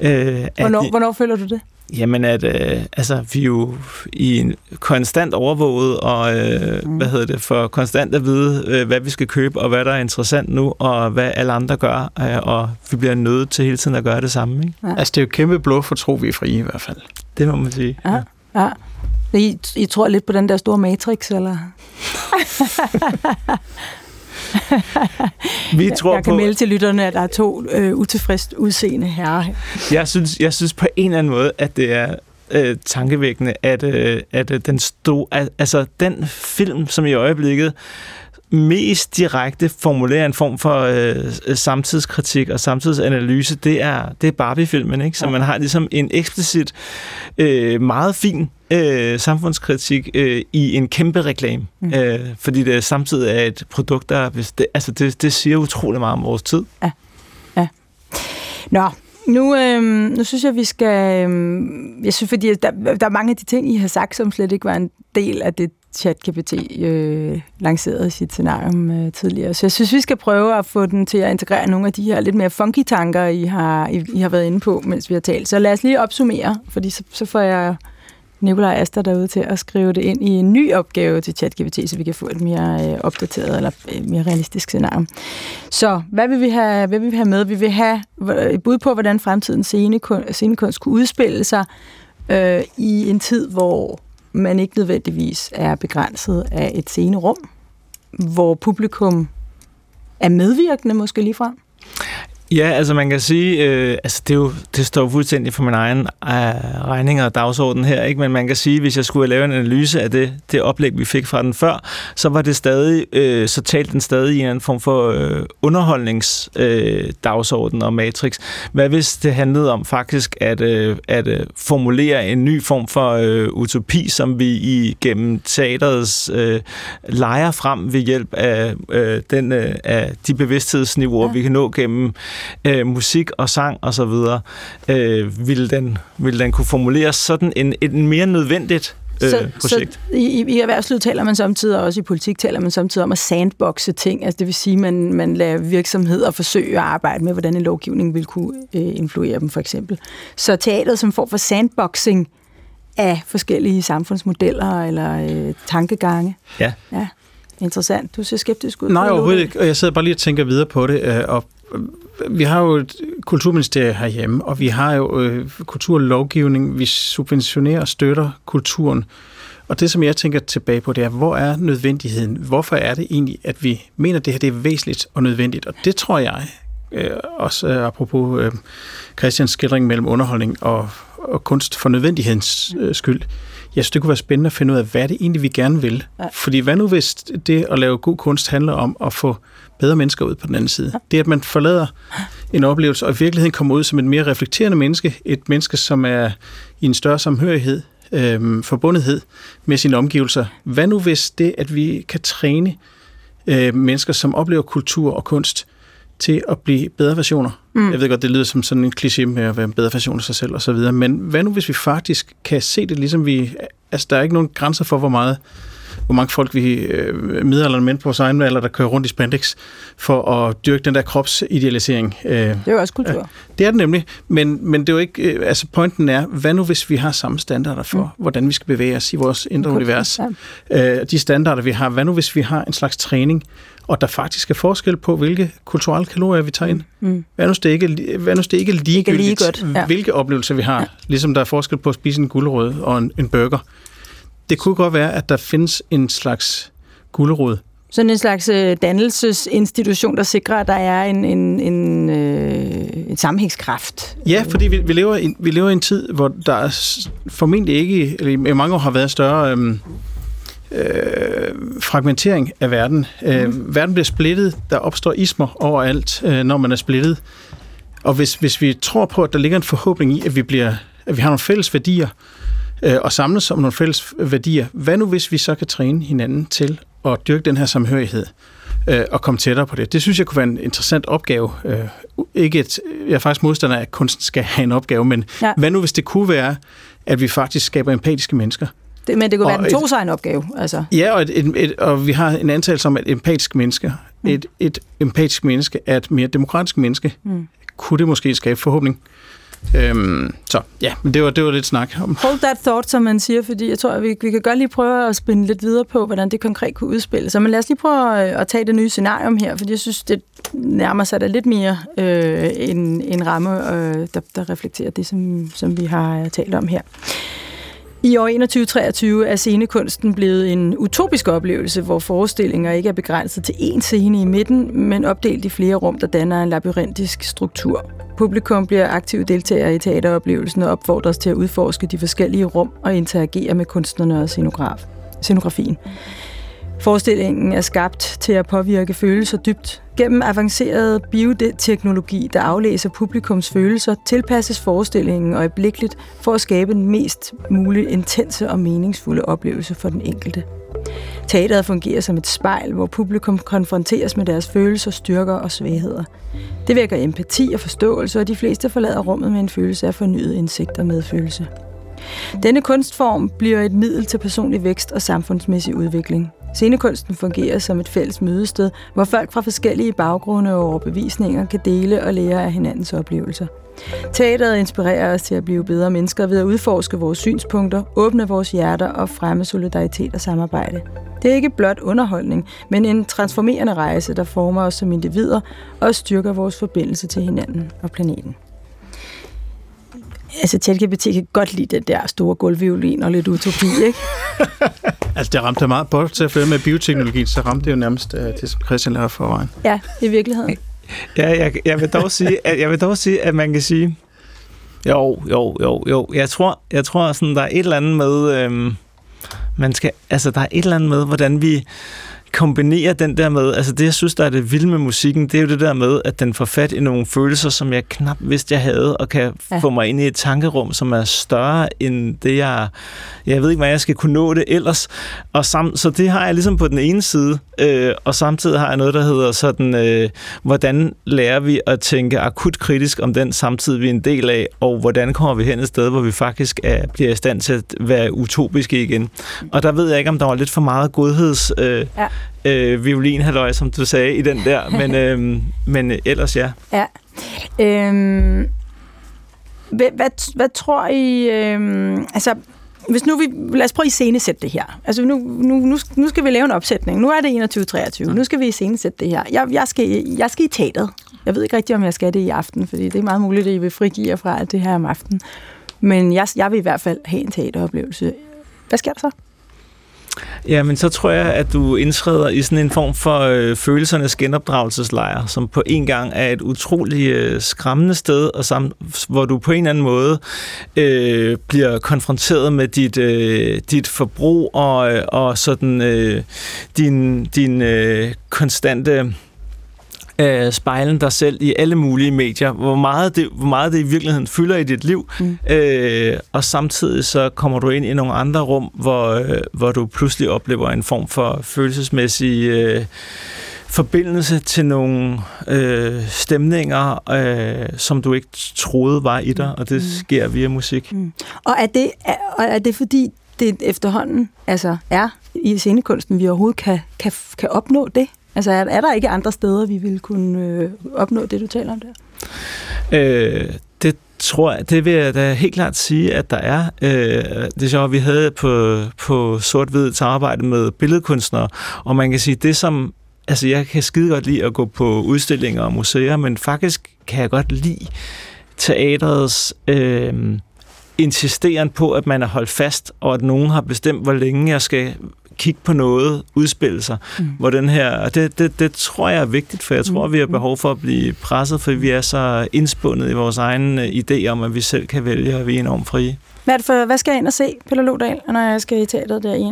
S3: Øh,
S1: Hvornår,
S3: de-
S1: hvornår føler du det?
S3: Jamen, at øh, altså, vi er jo i en konstant overvåget, og øh, mm. hvad hedder det, for konstant at vide, øh, hvad vi skal købe, og hvad der er interessant nu, og hvad alle andre gør, øh, og vi bliver nødt til hele tiden at gøre det samme. Ikke?
S1: Ja.
S4: Altså, det er jo kæmpe blå for tro, vi er frie i hvert fald.
S3: Det må man sige.
S1: Ja. ja. I, I tror lidt på den der store matrix, eller? <laughs> <laughs>
S3: Vi tror
S1: jeg kan
S3: på,
S1: melde til lytterne, at der er to øh, utilfredst udseende herrer.
S3: jeg, synes, jeg synes på en eller anden måde, at det er øh, tankevækkende, at, øh, at øh, den store, al- altså den film, som i øjeblikket mest direkte formulerer en form for øh, samtidskritik og samtidsanalyse, det er, det er Barbie-filmen, ikke? Så man har ligesom en eksplicit, øh, meget fin øh, samfundskritik øh, i en kæmpe reklame. Mm. Øh, fordi det samtidig er et produkt, der... Det, altså det, det siger utrolig meget om vores tid.
S1: Nå, nu, øhm, nu synes jeg, vi skal... Øhm, jeg synes, fordi der, der er mange af de ting, I har sagt, som slet ikke var en del af det, ChatGPT øh, lancerede sit scenarium øh, tidligere. Så jeg synes, vi skal prøve at få den til at integrere nogle af de her lidt mere funky tanker, I har, I, I har været inde på, mens vi har talt. Så lad os lige opsummere, fordi så, så får jeg Nikolaj Aster derude til at skrive det ind i en ny opgave til ChatGPT, så vi kan få et mere øh, opdateret eller øh, mere realistisk scenarie. Så hvad vil vi have, hvad vil vi have med? Vi vil have øh, et bud på, hvordan fremtidens scenekunst, scenekunst kunne udspille sig øh, i en tid, hvor man ikke nødvendigvis er begrænset af et scenerum, hvor publikum er medvirkende måske lige frem.
S3: Ja, altså man kan sige, øh, altså det, er jo, det står fuldstændig for min egen øh, regning og dagsorden her, ikke? men man kan sige, hvis jeg skulle lave en analyse af det, det oplæg, vi fik fra den før, så var det stadig, øh, så talte den stadig i en form for øh, underholdningsdagsorden øh, og matrix. Hvad hvis det handlede om faktisk at, øh, at øh, formulere en ny form for øh, utopi, som vi i gennem teaterets øh, leger frem ved hjælp af, øh, den, øh, af de bevidsthedsniveauer, ja. vi kan nå gennem øh, musik og sang og så videre, øh, ville, den, ville den kunne formuleres sådan en, en mere nødvendigt øh, så, projekt.
S1: Så i, I erhvervslivet taler man samtidig, og også i politik taler man samtidig om at sandboxe ting, altså det vil sige, at man, man lader virksomheder forsøge at arbejde med, hvordan en lovgivning vil kunne øh, influere dem, for eksempel. Så teateret som form for sandboxing af forskellige samfundsmodeller eller øh, tankegange.
S3: Ja.
S1: ja. Interessant. Du ser skeptisk ud.
S4: Nej, overhovedet ikke. Og jeg sidder bare lige og tænker videre på det. Øh, og vi har jo et kulturministerie herhjemme, og vi har jo øh, kulturlovgivning. Vi subventionerer og støtter kulturen. Og det, som jeg tænker tilbage på, det er, hvor er nødvendigheden? Hvorfor er det egentlig, at vi mener, at det her det er væsentligt og nødvendigt? Og det tror jeg, øh, også øh, apropos øh, Christians skildring mellem underholdning og, og kunst for nødvendighedens øh, skyld, jeg synes, det kunne være spændende at finde ud af, hvad det egentlig, vi gerne vil? Ja. Fordi hvad nu, hvis det at lave god kunst handler om at få bedre mennesker ud på den anden side? Det, at man forlader en oplevelse, og i virkeligheden kommer ud som et mere reflekterende menneske, et menneske, som er i en større samhørighed, øh, forbundethed med sine omgivelser. Hvad nu, hvis det, at vi kan træne øh, mennesker, som oplever kultur og kunst, til at blive bedre versioner. Mm. Jeg ved godt, det lyder som sådan en kliché med at være en bedre version af sig selv osv., men hvad nu hvis vi faktisk kan se det, ligesom vi... Altså, der er ikke nogen grænser for, hvor meget hvor mange folk vi øh, middelalderne mænd på vores egen alder, der kører rundt i spandex for at dyrke den der kropsidealisering.
S1: Øh, det er jo også kultur. Øh,
S4: det er det nemlig, men, men det er jo ikke, øh, altså pointen er, hvad nu hvis vi har samme standarder for, mm. hvordan vi skal bevæge os i vores indre kultur, univers? Ja. Øh, de standarder, vi har, hvad nu hvis vi har en slags træning, og der faktisk er forskel på, hvilke kulturelle kalorier vi tager ind. Mm. Hvad nu det ikke, hvad nu det ikke er ligegyldigt, ikke lige godt. Ja. hvilke oplevelser vi har, ja. ligesom der er forskel på at spise en gulerod og en, en burger. Det kunne godt være, at der findes en slags gulerod.
S1: Sådan en slags øh, dannelsesinstitution, der sikrer, at der er en, en, en, øh, en sammenhængskraft.
S4: Ja, fordi vi, vi, lever i, vi lever i en tid, hvor der er formentlig ikke, eller i mange år har været større øh, øh, fragmentering af verden. Mm. Øh, mhm. verden bliver splittet, der opstår ismer overalt, øh, når man er splittet. Og hvis, hvis vi tror på, at der ligger en forhåbning i, at vi, bliver, at vi har nogle fælles værdier, øh, og samles om nogle fælles værdier, hvad nu hvis vi så kan træne hinanden til at dyrke den her samhørighed? øh, og komme tættere på det. Det synes jeg kunne være en interessant opgave. Øh, ikke et, jeg er faktisk modstander af, at kunsten skal have en opgave, men ja. hvad nu hvis det kunne være, at vi faktisk skaber empatiske mennesker?
S1: Det, men det kunne og være en to sig en opgave. Altså.
S4: Ja, og, et, et, et, og vi har en antagelse om, at empatisk menneske, mm. et, et empatisk menneske er et mere demokratisk menneske. Mm. Kunne det måske skabe forhåbning? Øhm, så ja, men det var, det var lidt snak om.
S1: Hold that thought, som man siger, fordi jeg tror, at vi, vi kan godt lige prøve at spænde lidt videre på, hvordan det konkret kunne udspille sig. Men lad os lige prøve at, at tage det nye scenarium her, fordi jeg synes, det nærmer sig da lidt mere øh, en, en ramme, øh, der, der reflekterer det, som, som vi har øh, talt om her. I år 2123 er scenekunsten blevet en utopisk oplevelse, hvor forestillinger ikke er begrænset til én scene i midten, men opdelt i flere rum, der danner en labyrintisk struktur. Publikum bliver aktive deltagere i teateroplevelsen og opfordres til at udforske de forskellige rum og interagere med kunstnerne og scenograf, scenografien. Forestillingen er skabt til at påvirke følelser dybt. Gennem avanceret bioteknologi, der aflæser publikums følelser, tilpasses forestillingen øjeblikkeligt for at skabe den mest mulige intense og meningsfulde oplevelse for den enkelte. Teateret fungerer som et spejl, hvor publikum konfronteres med deres følelser, styrker og svagheder. Det vækker empati og forståelse, og de fleste forlader rummet med en følelse af fornyet indsigt og medfølelse. Denne kunstform bliver et middel til personlig vækst og samfundsmæssig udvikling. Scenekunsten fungerer som et fælles mødested, hvor folk fra forskellige baggrunde og overbevisninger kan dele og lære af hinandens oplevelser. Teateret inspirerer os til at blive bedre mennesker ved at udforske vores synspunkter, åbne vores hjerter og fremme solidaritet og samarbejde. Det er ikke blot underholdning, men en transformerende rejse, der former os som individer og styrker vores forbindelse til hinanden og planeten. Altså, ChatGPT kan godt lide den der store gulvviolin og lidt utopi, ikke? <laughs>
S4: altså, det ramte meget, både til at følge med bioteknologien, så ramte det jo nærmest uh, det, som Christian lavede forvejen.
S1: Ja, i virkeligheden. <laughs>
S3: Ja, jeg, jeg, vil dog sige, at, jeg vil dog sige, at man kan sige, jo, jo, jo, jo. Jeg tror, jeg tror sådan, der er et eller andet med, øhm, man skal, altså der er et eller andet med, hvordan vi, kombinere den der med, altså det, jeg synes, der er det vilde med musikken, det er jo det der med, at den får fat i nogle følelser, som jeg knap vidste, jeg havde, og kan ja. få mig ind i et tankerum, som er større end det, jeg... Jeg ved ikke, hvad jeg skal kunne nå det ellers. Og sam, så det har jeg ligesom på den ene side, øh, og samtidig har jeg noget, der hedder sådan, øh, hvordan lærer vi at tænke akut kritisk om den samtid, vi er en del af, og hvordan kommer vi hen et sted, hvor vi faktisk er, bliver i stand til at være utopiske igen. Og der ved jeg ikke, om der var lidt for meget godheds... Øh, ja øh, violinhalløj, som du sagde i den der, men, <laughs> øh, men ellers ja.
S1: Ja. Øhm, hvad, hvad, hvad tror I, øh, altså hvis nu vi, lad os prøve at iscenesætte det her. Altså nu, nu, nu, nu skal vi lave en opsætning. Nu er det 21-23. Nu skal vi iscenesætte det her. Jeg, jeg, skal, jeg skal i teateret. Jeg ved ikke rigtig, om jeg skal det i aften, fordi det er meget muligt, at I vil frigive jer fra det her om aftenen. Men jeg, jeg vil i hvert fald have en teateroplevelse. Hvad sker der så?
S3: Ja, men så tror jeg, at du indtræder i sådan en form for øh, følelsernes genopdragelseslejr, som på en gang er et utroligt øh, skræmmende sted, og sam, hvor du på en eller anden måde øh, bliver konfronteret med dit, øh, dit forbrug og, øh, og sådan øh, din, din øh, konstante øh, spejlen dig selv i alle mulige medier, hvor meget, det, hvor meget det i virkeligheden fylder i dit liv, mm. øh, og samtidig så kommer du ind i nogle andre rum, hvor, øh, hvor du pludselig oplever en form for følelsesmæssig øh, forbindelse til nogle øh, stemninger, øh, som du ikke troede var i dig, og det mm. sker via musik. Mm.
S1: Og er det, er, og er det fordi, det efterhånden altså er i scenekunsten, vi overhovedet kan, kan, kan opnå det? Altså er, er der ikke andre steder, vi ville kunne øh, opnå det, du taler om der?
S3: Øh, det tror jeg, det vil jeg da helt klart sige, at der er. Øh, det er sjovt, vi havde på, på sort-hvid samarbejde med billedkunstnere, og man kan sige, det som Altså, jeg kan skide godt lide at gå på udstillinger og museer, men faktisk kan jeg godt lide teatrets øh, insisteren på, at man er holdt fast, og at nogen har bestemt, hvor længe jeg skal kigge på noget udspille sig. Mm. Hvor den her, og det, det, det tror jeg er vigtigt, for jeg tror, mm. vi har behov for at blive presset, for vi er så indspundet i vores egen øh, idé om, at vi selv kan vælge, og vi er enormt frie.
S1: Hvad, er det for, hvad skal jeg ind og se, Pelle Lodal, når jeg skal i teateret der i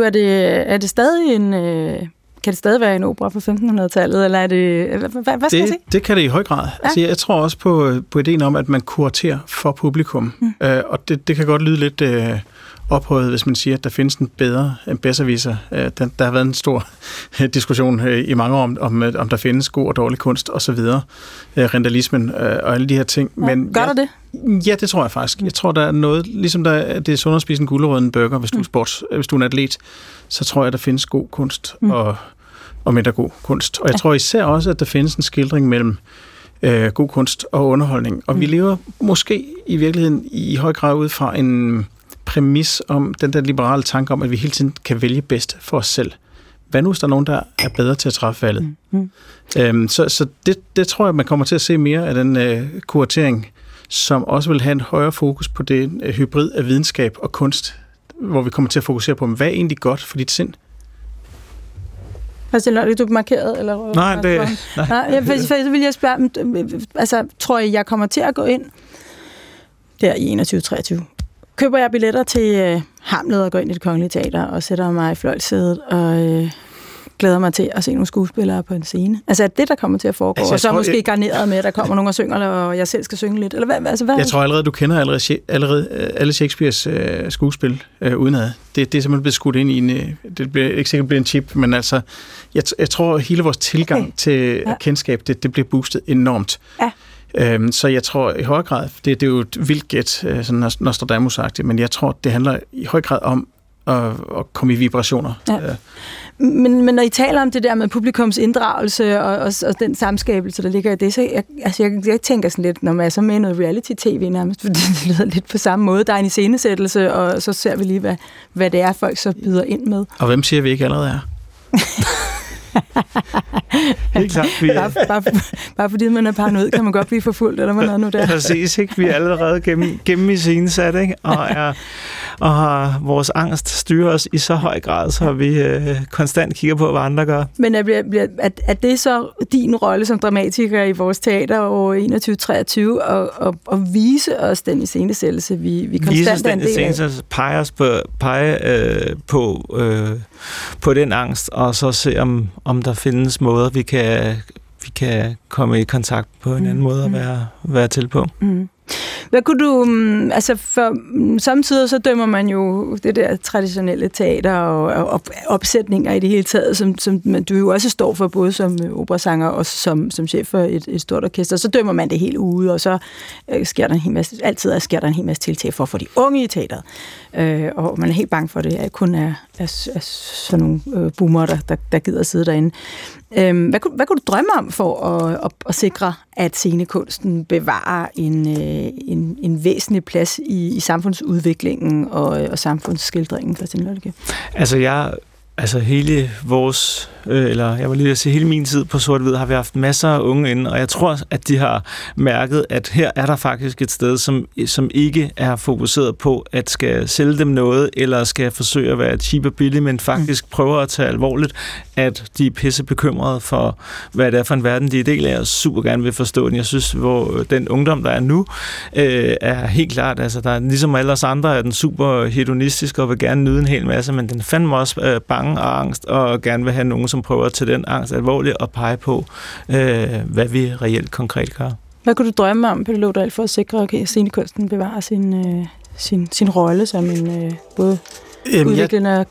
S1: 21-23? Er det, er det stadig en... Øh kan det stadig være en opera fra 1500-tallet, eller er det... Hvad, hvad skal
S4: det,
S1: jeg se?
S4: Det kan det i høj grad. Ja. Altså, jeg tror også på, på ideen om, at man kuraterer for publikum, mm. øh, og det, det kan godt lyde lidt... Øh, ophøjet, hvis man siger, at der findes en bedre, en bedre øh, Der, der har været en stor øh, <laughs> diskussion øh, i mange år om, om, om der findes god og dårlig kunst osv. Rentalismen og alle de her ting.
S1: Ja, Men gør der det?
S4: Ja, det tror jeg faktisk. Jeg tror, der er noget, ligesom der, det er sundere at spise en gulerod en burger, hvis du, er mm. sports, hvis du er en atlet, så tror jeg, der findes god kunst mm. og, og mindre god kunst. Og jeg ja. tror især også, at der findes en skildring mellem øh, god kunst og underholdning. Og mm. vi lever måske i virkeligheden i høj grad ud fra en præmis om den der liberale tanke om, at vi hele tiden kan vælge bedst for os selv. Hvad nu, hvis der er nogen, der er bedre til at træffe valget? Mm. mm. Øhm, så så det, det tror jeg, man kommer til at se mere af den øh, kuratering, som også vil have en højere fokus på det øh, hybrid af videnskab og kunst, hvor vi kommer til at fokusere på, hvad er egentlig godt for dit sind?
S1: Christian Lønne, du markeret? Eller,
S3: nej, det... Nej,
S1: nej jeg, for, så vil jeg spørge, altså, tror jeg, jeg kommer til at gå ind der i 21-23 køber jeg billetter til øh, Hamlet og går ind i det kongelige teater og sætter mig i fløjtsædet og øh, glæder mig til at se nogle skuespillere på en scene. Altså er det, der kommer til at foregå? Altså, og så tror, måske jeg... garneret med, at der kommer nogen og synger, og jeg selv skal synge lidt? Eller hvad, altså, hvad?
S4: Jeg tror allerede, du kender allerede, allerede øh, alle Shakespeares øh, skuespil øh, udenad. Det, det er simpelthen blevet skudt ind i en... Øh, det bliver ikke sikkert bliver en chip, men altså, jeg, jeg tror, at hele vores tilgang okay. til ja. kendskab, det, det bliver boostet enormt. Ja. Øhm, så jeg tror i høj grad, det, det er jo et vildt gæt, øh, sådan Nostradamus-agtigt, men jeg tror, det handler i høj grad om at, at komme i vibrationer. Ja. Øh.
S1: Men, men når I taler om det der med publikums inddragelse og, og, og den samskabelse, der ligger i det, så jeg, altså jeg, jeg tænker sådan lidt, når man er så med i noget reality-tv nærmest, <laughs> fordi det lyder lidt på samme måde. Der er en iscenesættelse, og så ser vi lige, hvad, hvad det er, folk så byder ind med.
S4: Og hvem siger, vi ikke allerede er? <laughs>
S3: Helt klart. Vi
S1: er... bare, bare, bare fordi man er paranoid, kan man godt blive forfulgt, eller hvad noget nu der.
S3: Præcis, ikke? Vi er allerede gennem, gennem i scenesat, ikke? Og er, og har vores angst styrer os i så høj grad, så vi øh, konstant kigger på, hvad andre gør.
S1: Men er, er, er, er det så din rolle som dramatiker i vores teater over 21-23 at, at, at vise os den iscenesættelse, vi, vi konstant er en del af?
S3: pege, os på, pege øh, på, øh, på den angst, og så se, om, om der findes måder, vi kan, vi kan komme i kontakt på en anden mm. måde at mm. være, være til på. Mm.
S1: Hvad kunne du, mm, altså for mm, samtidig så dømmer man jo det der traditionelle teater og, og opsætninger i det hele taget, som, som du jo også står for, både som øh, operasanger og som, som chef for et, et stort orkester. Så dømmer man det helt ude, og så øh, sker der en hel masse, altid sker der en hel masse tiltag for at få de unge i teateret. Øh, og man er helt bange for det, at kun er, er, er sådan nogle øh, boomer, der, der, der gider sidde derinde. Øhm, hvad, kunne, hvad kunne du drømme om for at, at, at sikre, at scenekunsten bevarer en, øh, en, en væsentlig plads i, i samfundsudviklingen og, og samfundsskildringen, Christian Lølleke?
S3: Altså, jeg Altså hele vores, øh, eller jeg vil lige sige, hele min tid på sort har vi haft masser af unge inde, og jeg tror, at de har mærket, at her er der faktisk et sted, som, som ikke er fokuseret på, at skal sælge dem noget, eller skal forsøge at være cheap og billig, men faktisk mm. prøver at tage alvorligt, at de er pisse bekymrede for, hvad det er for en verden, de er del af, og super gerne vil forstå den. Jeg synes, hvor den ungdom, der er nu, øh, er helt klart, altså der er ligesom alle os andre, er den super hedonistisk og vil gerne nyde en hel masse, men den fandme også øh, bange bange og angst, og gerne vil have nogen, som prøver at tage den angst alvorligt og pege på, øh, hvad vi reelt konkret gør.
S1: Hvad kunne du drømme om, Peter Lodal, for at sikre, at scenekunsten bevarer sin, øh, sin, sin rolle som en øh, både Jamen, udviklende
S4: jeg,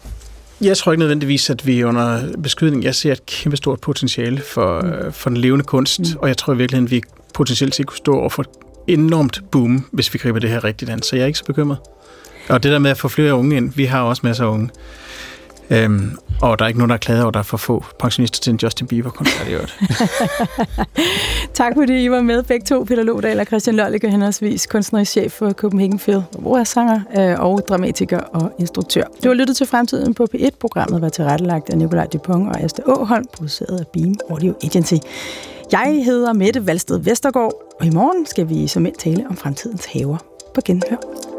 S4: jeg tror ikke nødvendigvis, at vi er under beskydning. Jeg ser et kæmpe stort potentiale for, mm. øh, for den levende kunst, mm. og jeg tror i virkeligheden, at vi potentielt set kunne stå over for et enormt boom, hvis vi griber det her rigtigt an. Så jeg er ikke så bekymret. Og det der med at få flere unge ind, vi har også masser af unge. Øhm, og der er ikke nogen, der er klaget over, at der er for få pensionister til en Justin Bieber-koncert i øvrigt. <laughs>
S1: tak fordi I var med begge to, Peter Lodal og Christian Lollicke, henholdsvis kunstnerisk chef for Copenhagen Phil, hvor er sanger øh, og dramatiker og instruktør. Du har lyttet til Fremtiden på P1. Programmet var tilrettelagt af Nikolaj Dupont og Asta Åholm, produceret af Beam Audio Agency. Jeg hedder Mette Valsted Vestergaard, og i morgen skal vi som tale om fremtidens haver. På genhør.